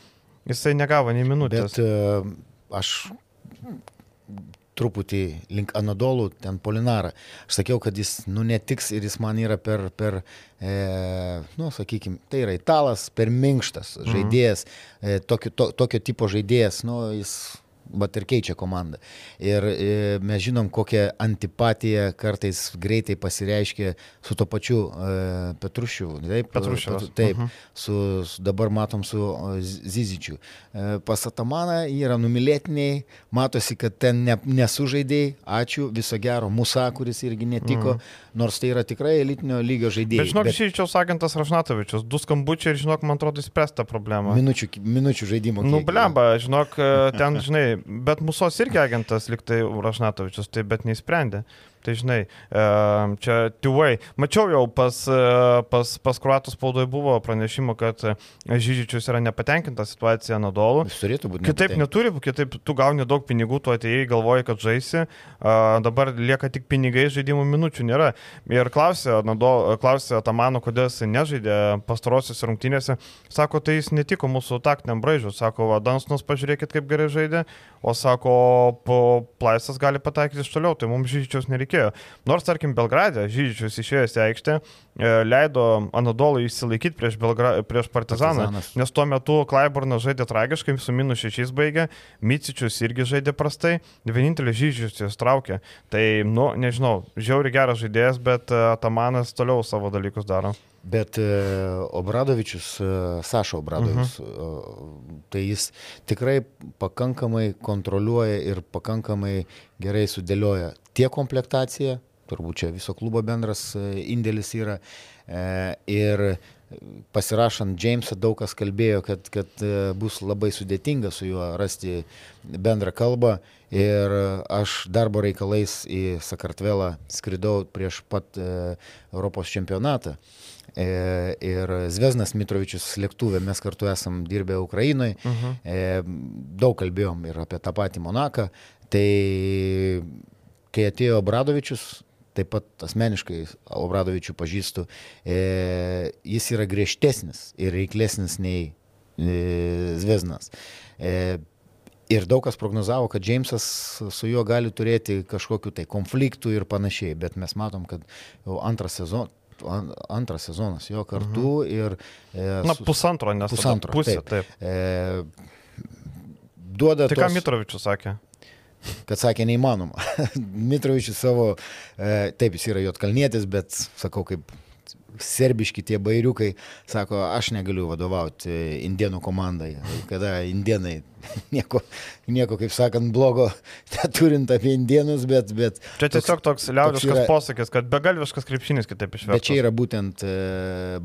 S1: jisai negavo nei minutės.
S2: Bet, uh, aš truputį link Anadolų, ten Polinarą. Aš sakiau, kad jis, nu, netiks ir jis man yra per, per e, nu, sakykime, tai yra italas, per minkštas žaidėjas, e, tokio, to, tokio tipo žaidėjas, nu, jis bet ir keičia komandą. Ir e, mes žinom, kokią antipatiją kartais greitai pasireiškia su to pačiu e, Petrušiu. Taip,
S1: Petrušiu.
S2: Taip, uh -huh. su, su, dabar matom su Zizičiu. E, pas Atamaną yra numylėtiniai, matosi, kad ten ne, nesužaidėjai, ačiū, viso gero, Musa, kuris irgi netiko, uh -huh. nors tai yra tikrai elitinio lygio žaidėjai.
S1: Bet žinok, bet... Šyčiaus agentas Rašnatovičius, du skambučiai ir žinok, man atrodo, įspręsta problema.
S2: Minučių, minučių žaidimo.
S1: Nu, blemba, žinok, ten, žinai, bet Musos irgi agentas liktai Rašnatovičius, tai bet neįsprendė. Tai žinai, čia tuvai. Mačiau jau pas, pas, pas kruatų spaudoje buvo pranešimo, kad Žyžičius yra nepatenkinta situacija Nadolų.
S2: Jis turėtų būti.
S1: Kitaip neturi, kitaip tu gauni daug pinigų, tu atėjai, galvoji, kad žaisi, dabar lieka tik pinigai, žaidimų minučių nėra. Ir klausė, Nadol, klausė Tamano, kodėl jis nežaidė pastarosios rungtynėse. Sako, tai jis netiko mūsų taktiniam braižui. Sako, Dansnas, pažiūrėkit, kaip gerai žaidė, o sako, Plaisas gali pataikyti iš toliau, tai mums Žyžičius nereikėjo reikėjo. Nors, tarkim, Belgrade, Žydžius išėjęs į aikštę, e, leido Anadolui įsilaikyti prieš, Belgra... prieš Partizaną, Partizanas. nes tuo metu Klaiburnas žaidė tragiškai, su minus šešiais baigė, Micičius irgi žaidė prastai, vienintelis Žydžius jis traukė. Tai, nu, nežinau, žiauri geras žaidėjas, bet e, Tamanas toliau savo dalykus daro.
S2: Bet e, Obradovičius, Sašo Obradovičius, uh mhm. -huh. tai jis tikrai pakankamai kontroliuoja ir pakankamai gerai sudėlioja tiek komplektacija, turbūt čia viso klubo bendras e, indėlis yra. E, ir pasirašant Jamesą daug kas kalbėjo, kad, kad e, bus labai sudėtinga su juo rasti bendrą kalbą. Ir aš darbo reikalais į Sakartvelą skridau prieš pat Europos čempionatą. Ir Zveznas Mitrovičius lėktuvė, mes kartu esam dirbę Ukrainoje, uh mhm. -huh. daug kalbėjom ir apie tą patį Monaką. Tai kai atėjo Obradovičius, taip pat asmeniškai Obradovičių pažįstu, e, jis yra griežtesnis ir reiklesnis nei e, Zveznas. E, Ir daug kas prognozavo, kad Džeimsas su juo gali turėti kažkokiu tai konfliktų ir panašiai, bet mes matom, kad jau antras sezonas, antras sezonas jo kartu mhm. ir...
S1: E, Na, pusantro, nes pusantro. Pusė, taip. taip.
S2: E, duoda...
S1: Tai tos... ką Mitrovičius sakė?
S2: Kad sakė neįmanoma. Mitrovičius savo, e, taip jis yra Jotkalnietis, bet sakau, kaip serbiški tie bairiukai, sako, aš negaliu vadovauti indienų komandai, kada indienai nieko, nieko, kaip sakant, blogo neturint apie indienus, bet... bet
S1: čia tiesiog toks, toks liaudiškas yra, posakis, kad begalviškas krepšinis kitaip išversta.
S2: Bet čia yra būtent e,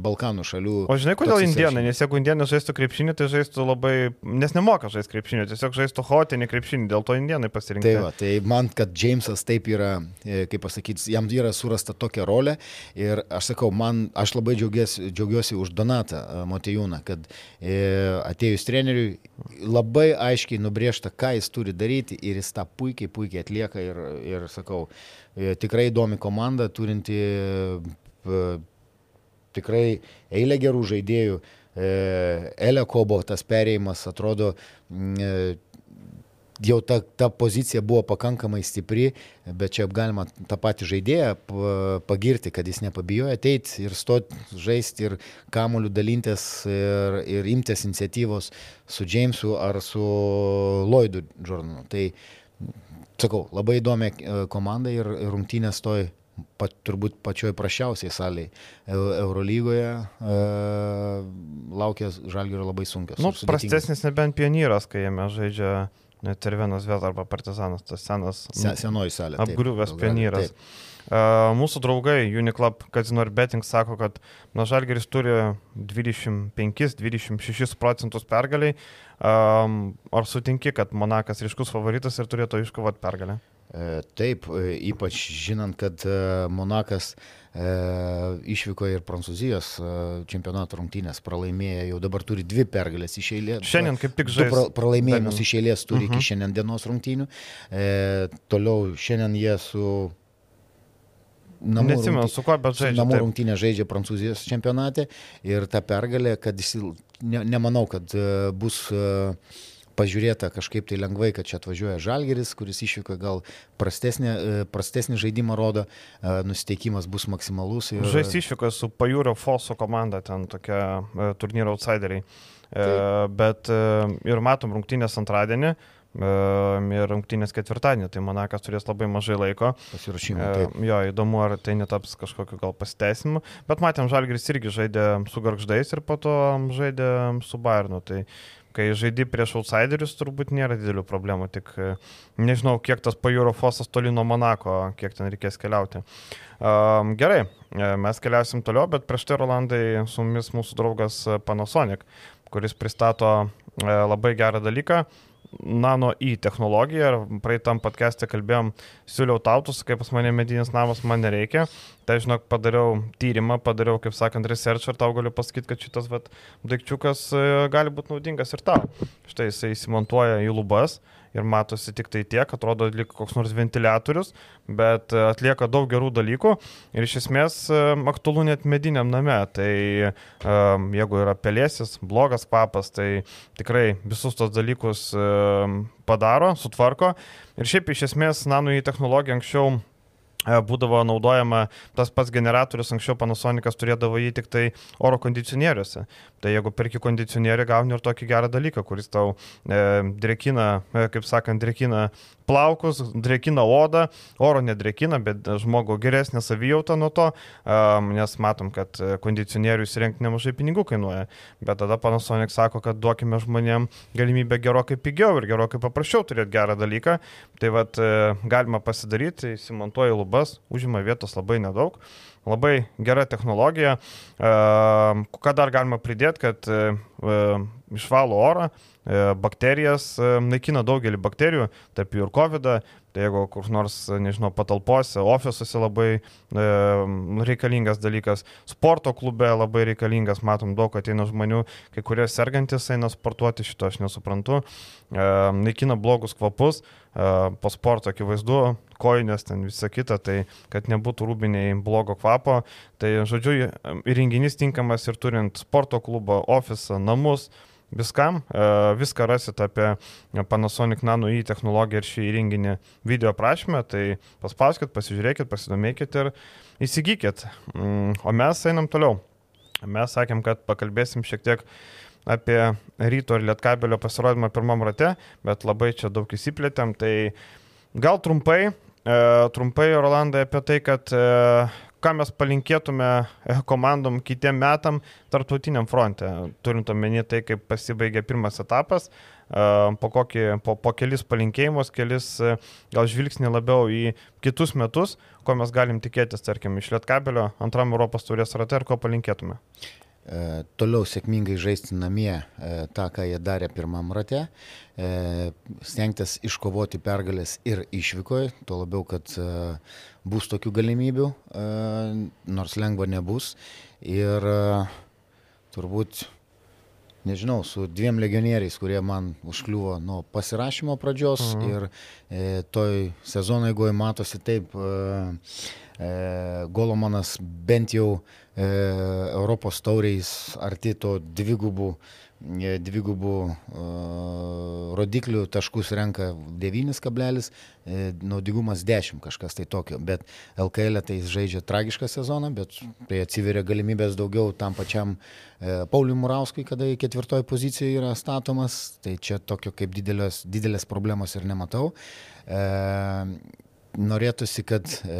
S2: Balkanų šalių.
S1: O žinai, kodėl indienai? Nes jeigu indienai žaistų krepšinį, tai žaistų labai, nes nemoka žaisti krepšinį, tiesiog žaistų hotinį krepšinį, dėl to indienai pasirinkti.
S2: Tai, va, tai man, kad Jamesas taip yra, e, kaip pasakyti, jam yra surasta tokia rolė ir aš sakau, man, aš labai džiaugiuosi, džiaugiuosi už Donatą e, Motejūną, kad e, atėjus treneriui labai aiškiai nubriežta, ką jis turi daryti ir jis tą puikiai, puikiai atlieka ir, ir sakau, e, tikrai įdomi komanda, turinti e, tikrai eilę gerų žaidėjų. E, Elė Kobo tas perėjimas atrodo jau ta, ta pozicija buvo pakankamai stipri, bet čia galima tą patį žaidėją pagirti, kad jis nepabijojo ateiti ir stoti žaisti ir kamuolių dalintis ir, ir imtis iniciatyvos su Jamesu ar su Lloydu Jordanu. Tai sakau, labai įdomi e, komanda ir rungtynės toj pat, turbūt pačioj prašiausiai saliai Eurolygoje e, laukia žalgerio labai sunkios.
S1: Nu, prastesnis nebent pionieras, kai jame žaidžia net ir vienas vėl arba partizanas, tas senas.
S2: Se, senoji salė.
S1: Apgriuvęs pionieras. Uh, mūsų draugai Uniclub Casino ir Betting sako, kad na, Žalgeris turi 25-26 procentus pergaliai. Um, ar sutinki, kad Monakas ryškus favoritas ir turėtų iškovoti pergalę?
S2: E, taip, e, ypač žinant, kad e, Monakas e, išvyko ir Prancūzijos čempionato rungtynės, pralaimėjo, jau dabar turi dvi pergalės iš eilės.
S1: Šiandien kaip tik žaidžia.
S2: Pra, pralaimėjimus iš eilės turi uh -huh. iki mhm. šiandien dienos rungtynių. E, toliau šiandien jie su
S1: namų, Neatsimenu, su kuo, bet žaidžia.
S2: Namų rungtynė žaidžia Prancūzijos čempionate ir ta pergalė, kad jis, ne, nemanau, kad bus pažiūrėta kažkaip tai lengvai, kad čia atvažiuoja Žalgeris, kuris išvyko gal prastesnį, e, prastesnį žaidimą rodo, e, nusiteikimas bus maksimalus.
S1: Ir... Žais išvyko su Pajūrio Foso komanda, ten tokia e, turnyro outsideriai. Taip. Bet ir matom rungtynės antradienį, ir rungtynės ketvirtadienį, tai Monakas turės labai mažai laiko.
S2: Pasiruošimui.
S1: Jo, įdomu, ar tai netaps kažkokiu gal pasiteisimu, bet matėm, Žalgris irgi žaidė su Garždais ir po to žaidė su Bayernu. Tai kai žaidži prieš outsiderius, turbūt nėra didelių problemų, tik nežinau, kiek tas pajūro fosas toli nuo Monako, kiek ten reikės keliauti. Um, gerai, mes keliausim toliau, bet prieš tai, Rolandai, su mumis mūsų draugas Panasonic, kuris pristato labai gerą dalyką nano į technologiją praeitam podcast'e kalbėjom, siūliau tautus, kaip pas mane medinis namas man nereikia. Tai žinok, padariau tyrimą, padariau, kaip sakant, research ir tau galiu pasakyti, kad šitas vat, daikčiukas e, gali būti naudingas ir tau. Štai jisai įsimontuoja į lubas ir matosi tik tai tiek, atrodo lyg koks nors ventiliatorius, bet e, atlieka daug gerų dalykų ir iš esmės e, aktualu net mediniam name. Tai um, jeigu yra pelėsis, blogas papas, tai tikrai visus tos dalykus padaro, sutvarko. Ir šiaip iš esmės nano į technologiją anksčiau E, būdavo naudojama tas pats generatorius, anksčiau Panasonicas turėdavo jį tik tai oro kondicionieriuose. Tai jeigu perki kondicionierių, gauni ir tokį gerą dalyką, kuris tau e, drekina, e, kaip sakant, drekina plaukus, drekina odą, oro nedrekina, bet žmogo geresnė savijauta nuo to, um, nes matom, kad kondicionierių įsirengti nemažai pinigų kainuoja. Bet tada Panasonic sako, kad duokime žmonėm galimybę gerokai pigiau ir gerokai paprasčiau turėti gerą dalyką. Tai vad galima pasidaryti, įsimontuoji lubas, užima vietos labai nedaug. Labai gera technologija. Ehm, ką dar galima pridėti, kad e, išvalo orą, e, bakterijas, e, naikina daugelį bakterijų, tarp jų ir COVID. -ą. Tai jeigu kur nors, nežinau, patalpose, ofisuose labai e, reikalingas dalykas, sporto klube labai reikalingas, matom daug ateina žmonių, kai kurie sergantis eina sportuoti, šito aš nesuprantu, e, naikina blogus kvapus, e, po sporto akivaizdu, kojinės, ten visa kita, tai kad nebūtų rūbiniai blogo kvapo. Tai, žodžiu, įrenginys tinkamas ir turint sporto klubą, ofisą, namus, viskam. E, viską rasit apie Panasonic Nano į technologiją ir šį įrenginį video prašymę, tai paspauskit, pasižiūrėkit, pasidomėkit ir įsigykit. Mm, o mes einam toliau. Mes sakėm, kad pakalbėsim šiek tiek apie ryto ir lietkabelio pasirodymą pirmam rate, bet labai čia daug įsiplėtėm, tai gal trumpai E, trumpai, Rolandai, apie tai, kad e, ką mes palinkėtume e, komandom kitiem metam tarptautiniam fronte, turint omeny tai, kaip pasibaigė pirmas etapas, po, kokį, po, po kelis palinkėjimus, kelis gal žvilgsnį labiau į kitus metus, ko mes galim tikėtis, tarkim, iš Lietkabelio antram Europos turės rate ir ko palinkėtume.
S2: E, toliau sėkmingai žaisti namie e, tą, ką jie darė pirmam rate, e, stengtis iškovoti pergalės ir išvykoje, tuo labiau, kad bus tokių galimybių, nors lengva nebus. Ir turbūt, nežinau, su dviem legionieriais, kurie man užkliuvo nuo pasirašymo pradžios mhm. ir e, toj sezono eigoje matosi taip, e, e, Golomanas bent jau e, E, Europos tauriais arti to dvigubų, e, dvigubų rodiklių taškus renka 9 kablelis, naudingumas 10 kažkas tai tokio, bet LKL tai jis žaidžia tragišką sezoną, bet tai atsiveria galimybės daugiau tam pačiam uh, Pauliui Murauskui, kada į ketvirtoji poziciją yra statomas, tai čia tokio kaip didelės, didelės problemos ir nematau. Uh, norėtųsi, kad e,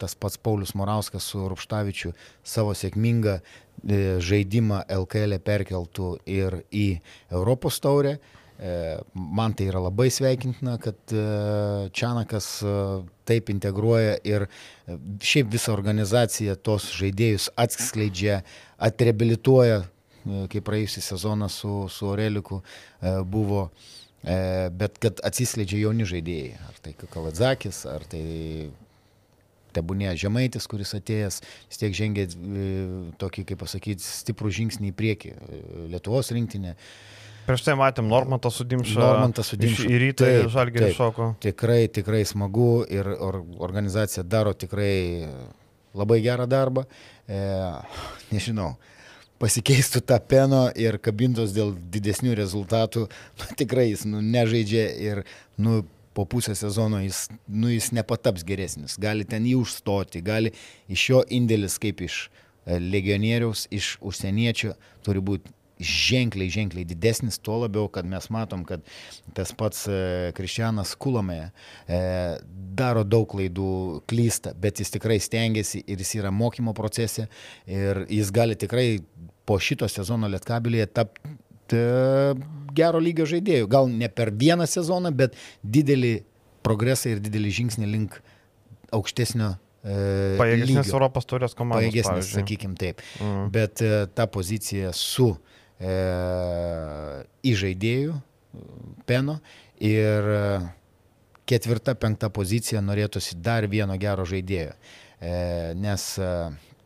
S2: tas pats Paulius Morauskas su Rupštavičiu savo sėkmingą e, žaidimą LKL e perkeltų ir į Europos taurę. E, man tai yra labai sveikintina, kad e, Čianakas e, taip integruoja ir e, šiaip visą organizaciją tos žaidėjus atskleidžia, atreabilituoja, e, kaip praėjusią sezoną su, su Oreliku e, buvo. E, E, bet kad atsiskleidžia jauni žaidėjai, ar tai Kaladzakis, ar tai tebūnė Žemaitis, kuris atėjęs, vis tiek žengė e, tokį, kaip pasakyti, stiprų žingsnį į priekį e, Lietuvos rinktinė.
S1: Prieš tai matėm Normantą sudimšą.
S2: Normantą sudimšą.
S1: Į rytą žalgį šoko.
S2: Tikrai, tikrai smagu ir or, organizacija daro tikrai labai gerą darbą. E, nežinau, pasikeistų tą peno ir kabintos dėl didesnių rezultatų, nu, tikrai jis nu, nežaidžia ir nu, po pusę sezono jis, nu, jis nepataps geresnis. Gali ten jį užstoti, gali iš jo indėlis kaip iš e, legionieriaus, iš užsieniečio turi būti ženkliai, ženkliai didesnis, tuo labiau, kad mes matom, kad tas pats e, Kristianas Kulome e, daro daug klaidų, klysta, bet jis tikrai stengiasi ir jis yra mokymo procese ir jis gali tikrai po šito sezono Lietkabilije tapti gero lygio žaidėjų. Gal ne per vieną sezoną, bet didelį progresą ir didelį žingsnį link aukštesnio
S1: e, Pajėgesnės Europos turės komandos.
S2: Pajėgesnės, sakykime taip. Mm. Bet e, ta pozicija su e, įžaidėjų peno ir e, ketvirta, penkta pozicija norėtųsi dar vieno gero žaidėjo. E, nes e,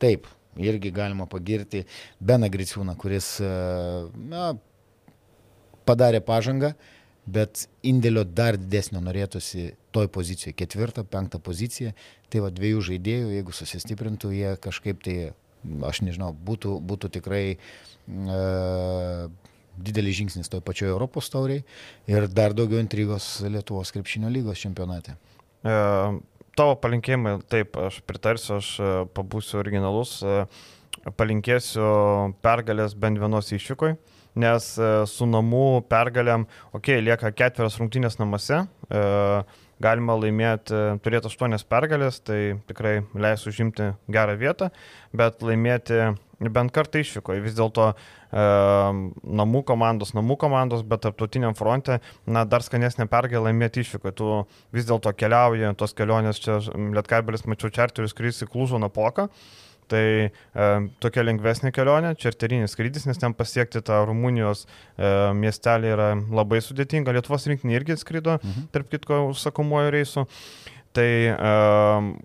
S2: taip, irgi galima pagirti Beną Griciūną, kuris na, padarė pažangą, bet indėlio dar didesnio norėtųsi toj pozicijoje, ketvirtą, penktą poziciją. Tai va dviejų žaidėjų, jeigu susistiprintų, jie kažkaip tai, aš nežinau, būtų, būtų tikrai e, didelis žingsnis toj pačioj Europos tauriai ir dar daugiau intrigos Lietuvos krepšinio lygos čempionate.
S1: E, tavo palinkėjimai, taip, aš pritarsiu, aš e, pabūsiu originalus, e, palinkėsiu pergalės bent vienos iššūkoj. E, nes e, su namų pergalėm, okei, okay, lieka ketverios rungtynės namuose, e, galima laimėti, turėti aštuonias pergalės, tai tikrai leis užimti gerą vietą, bet laimėti bent kartą išvyko. Vis dėlto e, namų komandos, namų komandos, bet tarptautiniam fronte, na, dar skanesnė pergalė laimėti išvyko. Tu vis dėlto keliauji, tos kelionės čia, Lietkabelis, mačiau, čarterius, kuris į Klūžo napoką. Tai e, tokia lengvesnė kelionė, čarterinis skrydis, nes ten pasiekti tą Rumunijos e, miestelį yra labai sudėtinga. Lietuvos rinkinį irgi skrido, mhm. tarp kitko, užsakomuoju reisu. Tai,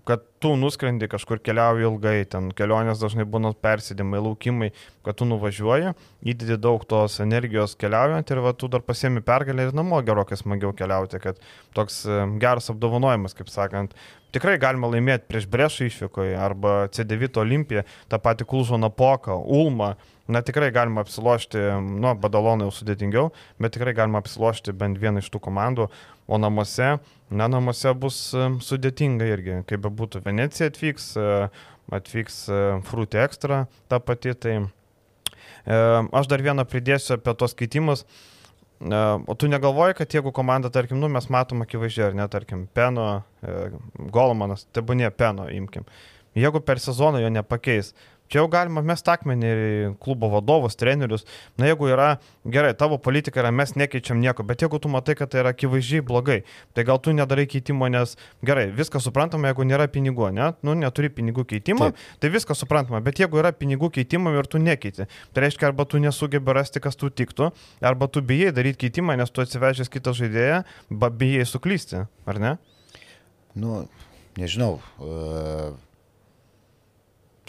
S1: kad tu nuskrendi kažkur keliauji ilgai, ten kelionės dažnai būna persėdimai, laukimai, kad tu nuvažiuoji, įdedi daug tos energijos keliaujant ir va, tu dar pasiemi pergalę ir namo gerokai smagiau keliauti, kad toks geras apdovanojimas, kaip sakant, tikrai galima laimėti prieš Brešą išvykoje arba C9 Olimpiją, tą patį Kulžo Napoką, Ulmą. Na tikrai galima apsilošti, nu, Badalonai jau sudėtingiau, bet tikrai galima apsilošti bent vieną iš tų komandų, o namuose, na, namuose bus e, sudėtinga irgi, kaip be būtų, Venecija atvyks, e, atvyks e, Fruit Extra ta pati, tai aš dar vieną pridėsiu apie tos keitimus. O tu negalvoji, kad jeigu komanda, tarkim, nu, mes matom akivaizdžiai, ar ne, tarkim, Peno, e, Golmanas, tebūnė Peno, imkim. Jeigu per sezoną jo nepakeis, Čia jau galima mest akmenį į klubo vadovus, trenerius. Na jeigu yra, gerai, tavo politika yra, mes nekeičiam nieko, bet jeigu tu matai, kad tai yra akivaizdžiai blogai, tai gal tu nedarai keitimo, nes gerai, viskas suprantama, jeigu nėra pinigų, ne? Nu, neturi pinigų keitimo, Taip. tai viskas suprantama, bet jeigu yra pinigų keitimo ir tu nekeiti, tai reiškia, arba tu nesugebi rasti, kas tu tiktų, arba tu bijai daryti keitimą, nes tu atsivežęs kitą žaidėją, bijai suklysti, ar ne?
S2: Nu, nežinau. Uh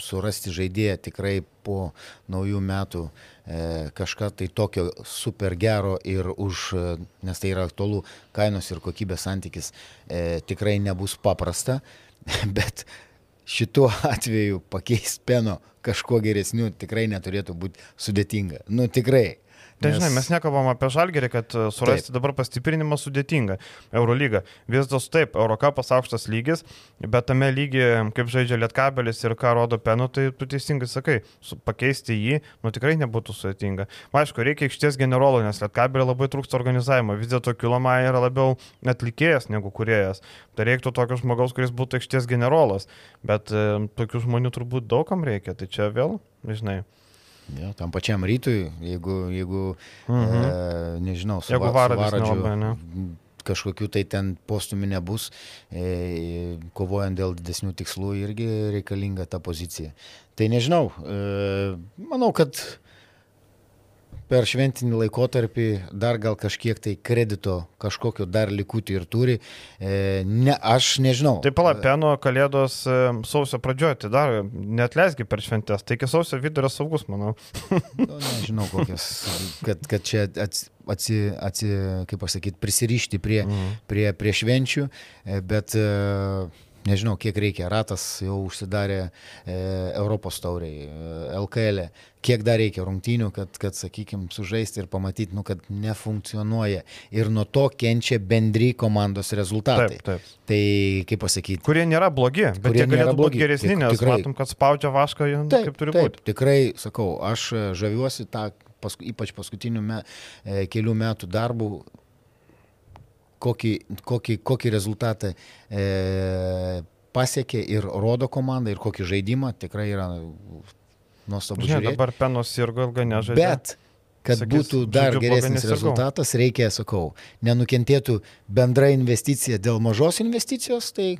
S2: surasti žaidėją tikrai po naujų metų e, kažką tai tokio super gero ir už, e, nes tai yra aktualu, kainos ir kokybės santykis e, tikrai nebus paprasta, bet šituo atveju pakeisti peno kažkuo geresniu tikrai neturėtų būti sudėtinga. Nu tikrai.
S1: Tai žinai, mes nekalbam apie žalgerį, kad e, surasti taip. dabar pastiprinimą sudėtinga. Eurolyga. Vis dėlto taip, Eurocapas aukštas lygis, bet tame lygyje, kaip žaidžia Lietkabelis ir ką rodo Penu, tai tu teisingai sakai, pakeisti jį, nu tikrai nebūtų sudėtinga. Aišku, reikia aikštės generolo, nes Lietkabelį labai trūksta organizavimo. Vis dėlto Kiloma yra labiau atlikėjas negu kuriejas. Tai reiktų tokio žmogaus, kuris būtų aikštės generolas. Bet e, tokių žmonių turbūt daugam reikia. Tai čia vėl, žinai.
S2: Ja, tam pačiam rytui, jeigu, jeigu mhm. e, nežinau,
S1: su, jeigu varadžiu ne?
S2: kažkokių tai ten postumį nebus, e, kovojant dėl didesnių tikslų irgi reikalinga ta pozicija. Tai nežinau, e, manau, kad per šventinį laikotarpį dar gal kažkiek tai kredito kažkokio dar likutį ir turi. E, ne, aš nežinau.
S1: Tai palapeno kalėdos e, sausio pradžioje, tai dar net leisgi per šventės, tai iki sausio vidurio saugus, manau.
S2: nu, nežinau kokias, kad, kad čia atsi, atsi, atsi, kaip pasakyti, prisirišti prie, mm. prie, prie švenčių, e, bet nežinau, kiek reikia, ratas jau užsidarė e, Europos tauriai, e, LKL, e. kiek dar reikia rungtynių, kad, kad sakykime, sužaisti ir pamatyti, nu, kad nefunkcionuoja. Ir nuo to kenčia bendry komandos rezultatai.
S1: Taip, taip.
S2: Tai kaip pasakyti.
S1: Kurie nėra blogi, bet
S2: Kurie
S1: jie galėtų būti geresni,
S2: Tik-
S1: nes
S2: tikrai.
S1: matom, kad spaudžia vašką,
S2: Taip,
S1: kaip turi
S2: taip,
S1: būti.
S2: Tikrai, sakau, aš žaviuosi tą, pask, ypač paskutinių me, e, kelių metų darbų, kokį, kokį, kokį rezultatą e, pasiekė ir rodo komanda, ir kokį žaidimą tikrai yra nuostabu žiūrėti.
S1: dabar penos ir ilgai nežaidžia.
S2: Bet, kad
S1: Sakys,
S2: būtų dar
S1: blogai,
S2: geresnis rezultatas, reikia, sakau, nenukentėtų bendra investicija dėl mažos investicijos, tai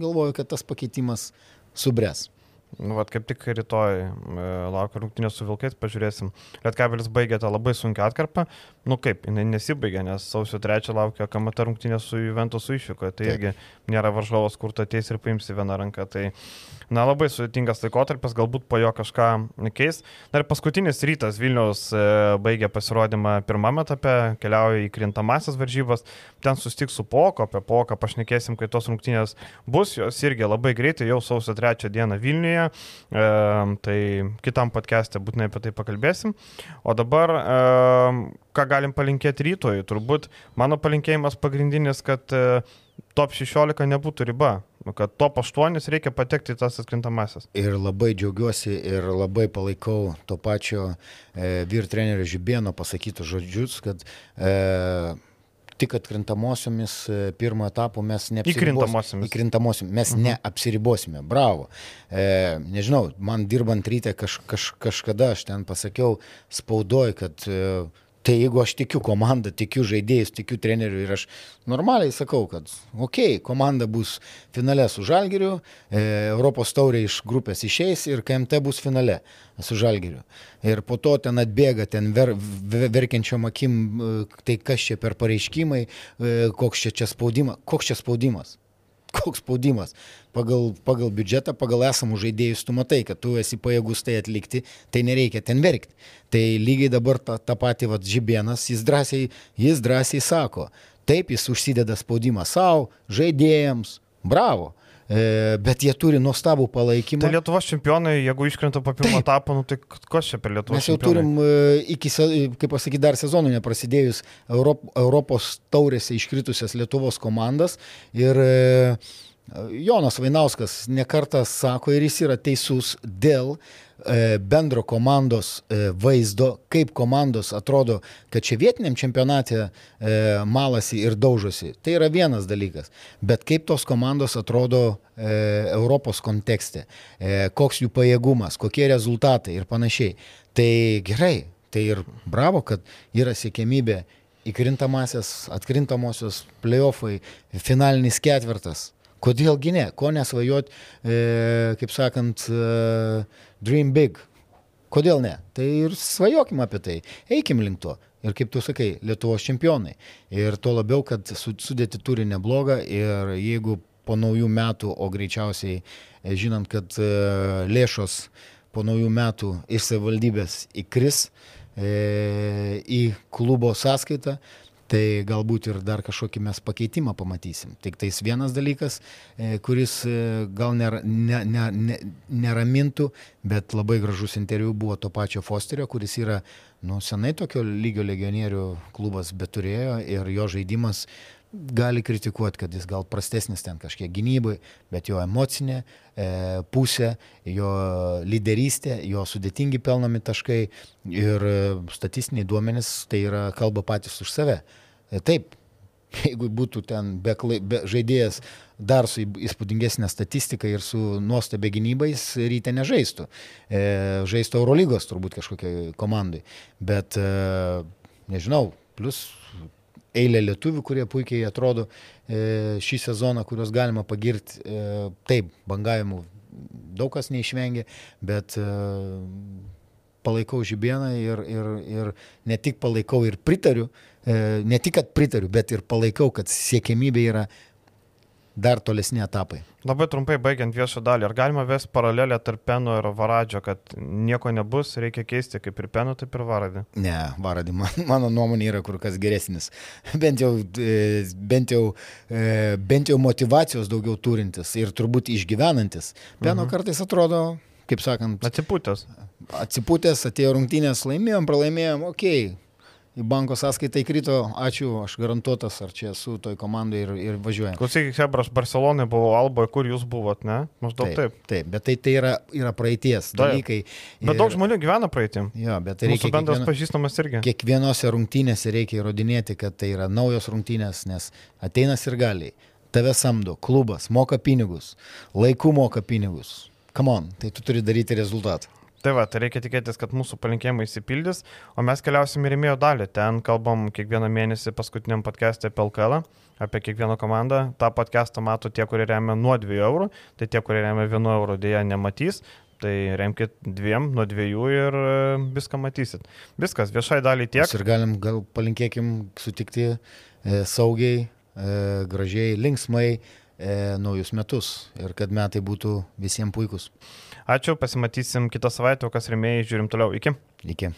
S2: galvoju, kad tas pakeitimas subręs.
S1: Nu, vat, kaip tik rytoj e, laukia rungtynės su Vilkais, pažiūrėsim. Lietkabelis baigė tą labai sunkę atkarpą. Nu kaip, jinai nesibaigė, nes sausio 3 laukia KMT rungtynės su Juventusu išvykoje. Tai irgi nėra varžovas, kur tu ateis ir paimsi vieną ranką. Tai, na, labai sudėtingas laikotarpis, galbūt po jo kažką keis. Na ir paskutinis rytas Vilniaus e, baigė pasirodymą pirmame etape, keliauja į krintamasis varžybas. Ten sustiks su Poko, apie Poką pašnekėsim, kai tos rungtynės bus, jos irgi labai greitai, jau sausio 3 dieną Vilniuje. E, tai kitam podcast'e būtinai apie tai pakalbėsim. O dabar, e, ką galim palinkėti rytoj? Turbūt mano palinkėjimas pagrindinis, kad e, top 16 nebūtų riba, Nu, kad top 8 reikia patekti į tas atkrintamasis.
S2: Ir labai džiaugiuosi ir labai palaikau to pačio e, vyr trenerio Žibėno pasakytus žodžius, kad e, tik atkrintamosiomis e, pirmo etapo mes neapsiribosim.
S1: Įkrintamosiomis.
S2: Mes mhm. neapsiribosime. Bravo. E, nežinau, man dirbant ryte kaž, kaž, kažkada aš ten pasakiau spaudoj, kad e, Tai jeigu aš tikiu komandą, tikiu žaidėjus, tikiu treneriu ir aš normaliai sakau, kad okei, okay, komanda bus finale su Žalgiriu, e, Europos taurė iš grupės išeis ir KMT bus finale su Žalgiriu. Ir po to ten atbėga, ten ver, ver, verkiančiom akim, e, tai kas čia per pareiškimai, e, koks čia čia spaudimas, koks čia spaudimas. Koks spaudimas. Pagal, pagal biudžetą, pagal esamų žaidėjus, tu matai, kad tu esi pajėgus tai atlikti, tai nereikia ten verkti. Tai lygiai dabar tą, tą patį vat, žibienas, jis drąsiai, jis drąsiai sako, taip jis užsideda spaudimą savo, žaidėjams, bravo. E, bet jie turi nuostabų palaikymą.
S1: Tai Lietuvos čempionai, jeigu iškrenta po pirmo etapo, nu, tai kas čia per Lietuvos
S2: Mes jau
S1: čempionai?
S2: turim e, iki, se- kaip pasakyti, dar sezonų neprasidėjus Europ, Europos taurėse iškritusias Lietuvos komandas. Ir e, Jonas Vainauskas nekartą sako ir jis yra teisus dėl e, bendro komandos e, vaizdo, kaip komandos atrodo, kad čia vietiniam čempionate e, malasi ir daužosi. Tai yra vienas dalykas. Bet kaip tos komandos atrodo Europos kontekste, koks jų pajėgumas, kokie rezultatai ir panašiai. Tai gerai, tai ir bravo, kad yra siekėmybė įkrintamasias, atkrintamosios playoffai, finalinis ketvirtas. Kodėlgi ne? Ko nesvajot, e, kaip sakant, e, dream big. Kodėl ne? Tai ir svajokim apie tai. Eikim link to. Ir kaip tu sakai, Lietuvos čempionai. Ir tuo labiau, kad su- sudėti turi neblogą ir jeigu po naujų metų, o greičiausiai e, žinant, kad e, lėšos po naujų metų iš savivaldybės įkris e, į klubo sąskaitą, tai galbūt ir dar kažkokį mes pakeitimą pamatysim. Tik tais vienas dalykas, e, kuris e, gal nera, ne, ne, ne, neramintų, bet labai gražus interviu buvo to pačio Fosterio, kuris yra nu, senai tokio lygio legionierių klubas beturėjo ir jo žaidimas gali kritikuoti, kad jis gal prastesnis ten kažkiek gynybai, bet jo emocinė e, pusė, jo lyderystė, jo sudėtingi pelnomi taškai ir e, statistiniai duomenys tai yra kalba patys už save. E, taip, jeigu būtų ten be, be žaidėjas dar su įspūdingesnė statistika ir su nuostabia gynybais ryte nežaistų. E, žaistų Eurolygos turbūt kažkokiai komandai. Bet e, nežinau, plus eilė lietuvių, kurie puikiai atrodo e, šį sezoną, kuriuos galima pagirti. E, taip, bangavimų daug kas neišvengia, bet e, palaikau žibieną ir, ir, ir ne tik palaikau ir pritariu, e, ne tik, kad pritariu, bet ir palaikau, kad siekėmybė yra dar tolesni etapai.
S1: Labai trumpai baigiant viešą dalį, ar galima vesti paralelę tarp Peno ir Varadžio, kad nieko nebus, reikia keisti kaip ir Peno, taip ir Varadį?
S2: Ne, Varadį, man, mano nuomonė yra kur kas geresnis. Bent jau, e, bent, jau, e, bent jau motivacijos daugiau turintis ir turbūt išgyvenantis. Peno mhm. kartais atrodo, kaip sakant,
S1: atsipūtęs.
S2: Atsipūtęs, atėjo rungtynės, laimėjom, pralaimėjom, okei, okay į banko sąskaitą įkrito, ačiū, aš garantuotas, ar čia esu toj komandai ir, ir važiuoju.
S1: Klausyk, Hebras Barcelonai buvo Alboje, kur jūs buvot, ne? Maždaug taip.
S2: Taip, taip bet tai, tai yra, yra praeities taip. dalykai.
S1: Ir, bet daug žmonių gyvena praeitim.
S2: Jo, bet tai reikia.
S1: bendras kiekvieno, pažįstamas irgi.
S2: Kiekvienose rungtynėse reikia įrodinėti, kad tai yra naujos rungtynės, nes ateinas ir galiai. Tave samdo, klubas, moka pinigus, laiku moka pinigus. Come on, tai tu turi daryti rezultatą.
S1: Tai va, tai reikia tikėtis, kad mūsų palinkėjimai įsipildys, o mes keliausim į mėjo dalį. Ten kalbam kiekvieną mėnesį paskutiniam podcast'e apie LKL, apie kiekvieną komandą. Ta podcast'ą mato tie, kurie remia nuo 2 eurų, tai tie, kurie remia 1 eurų, dėja nematys. Tai remkite dviem nuo dviejų ir e, viską matysit. Viskas, viešai daliai tiek. Mes
S2: ir galim, gal palinkėkim sutikti e, saugiai, e, gražiai, linksmai e, naujus metus ir kad metai būtų visiems puikus.
S1: Ačiū, pasimatysim kitą savaitę, o kas remėjai, žiūrim toliau. Iki.
S2: Iki.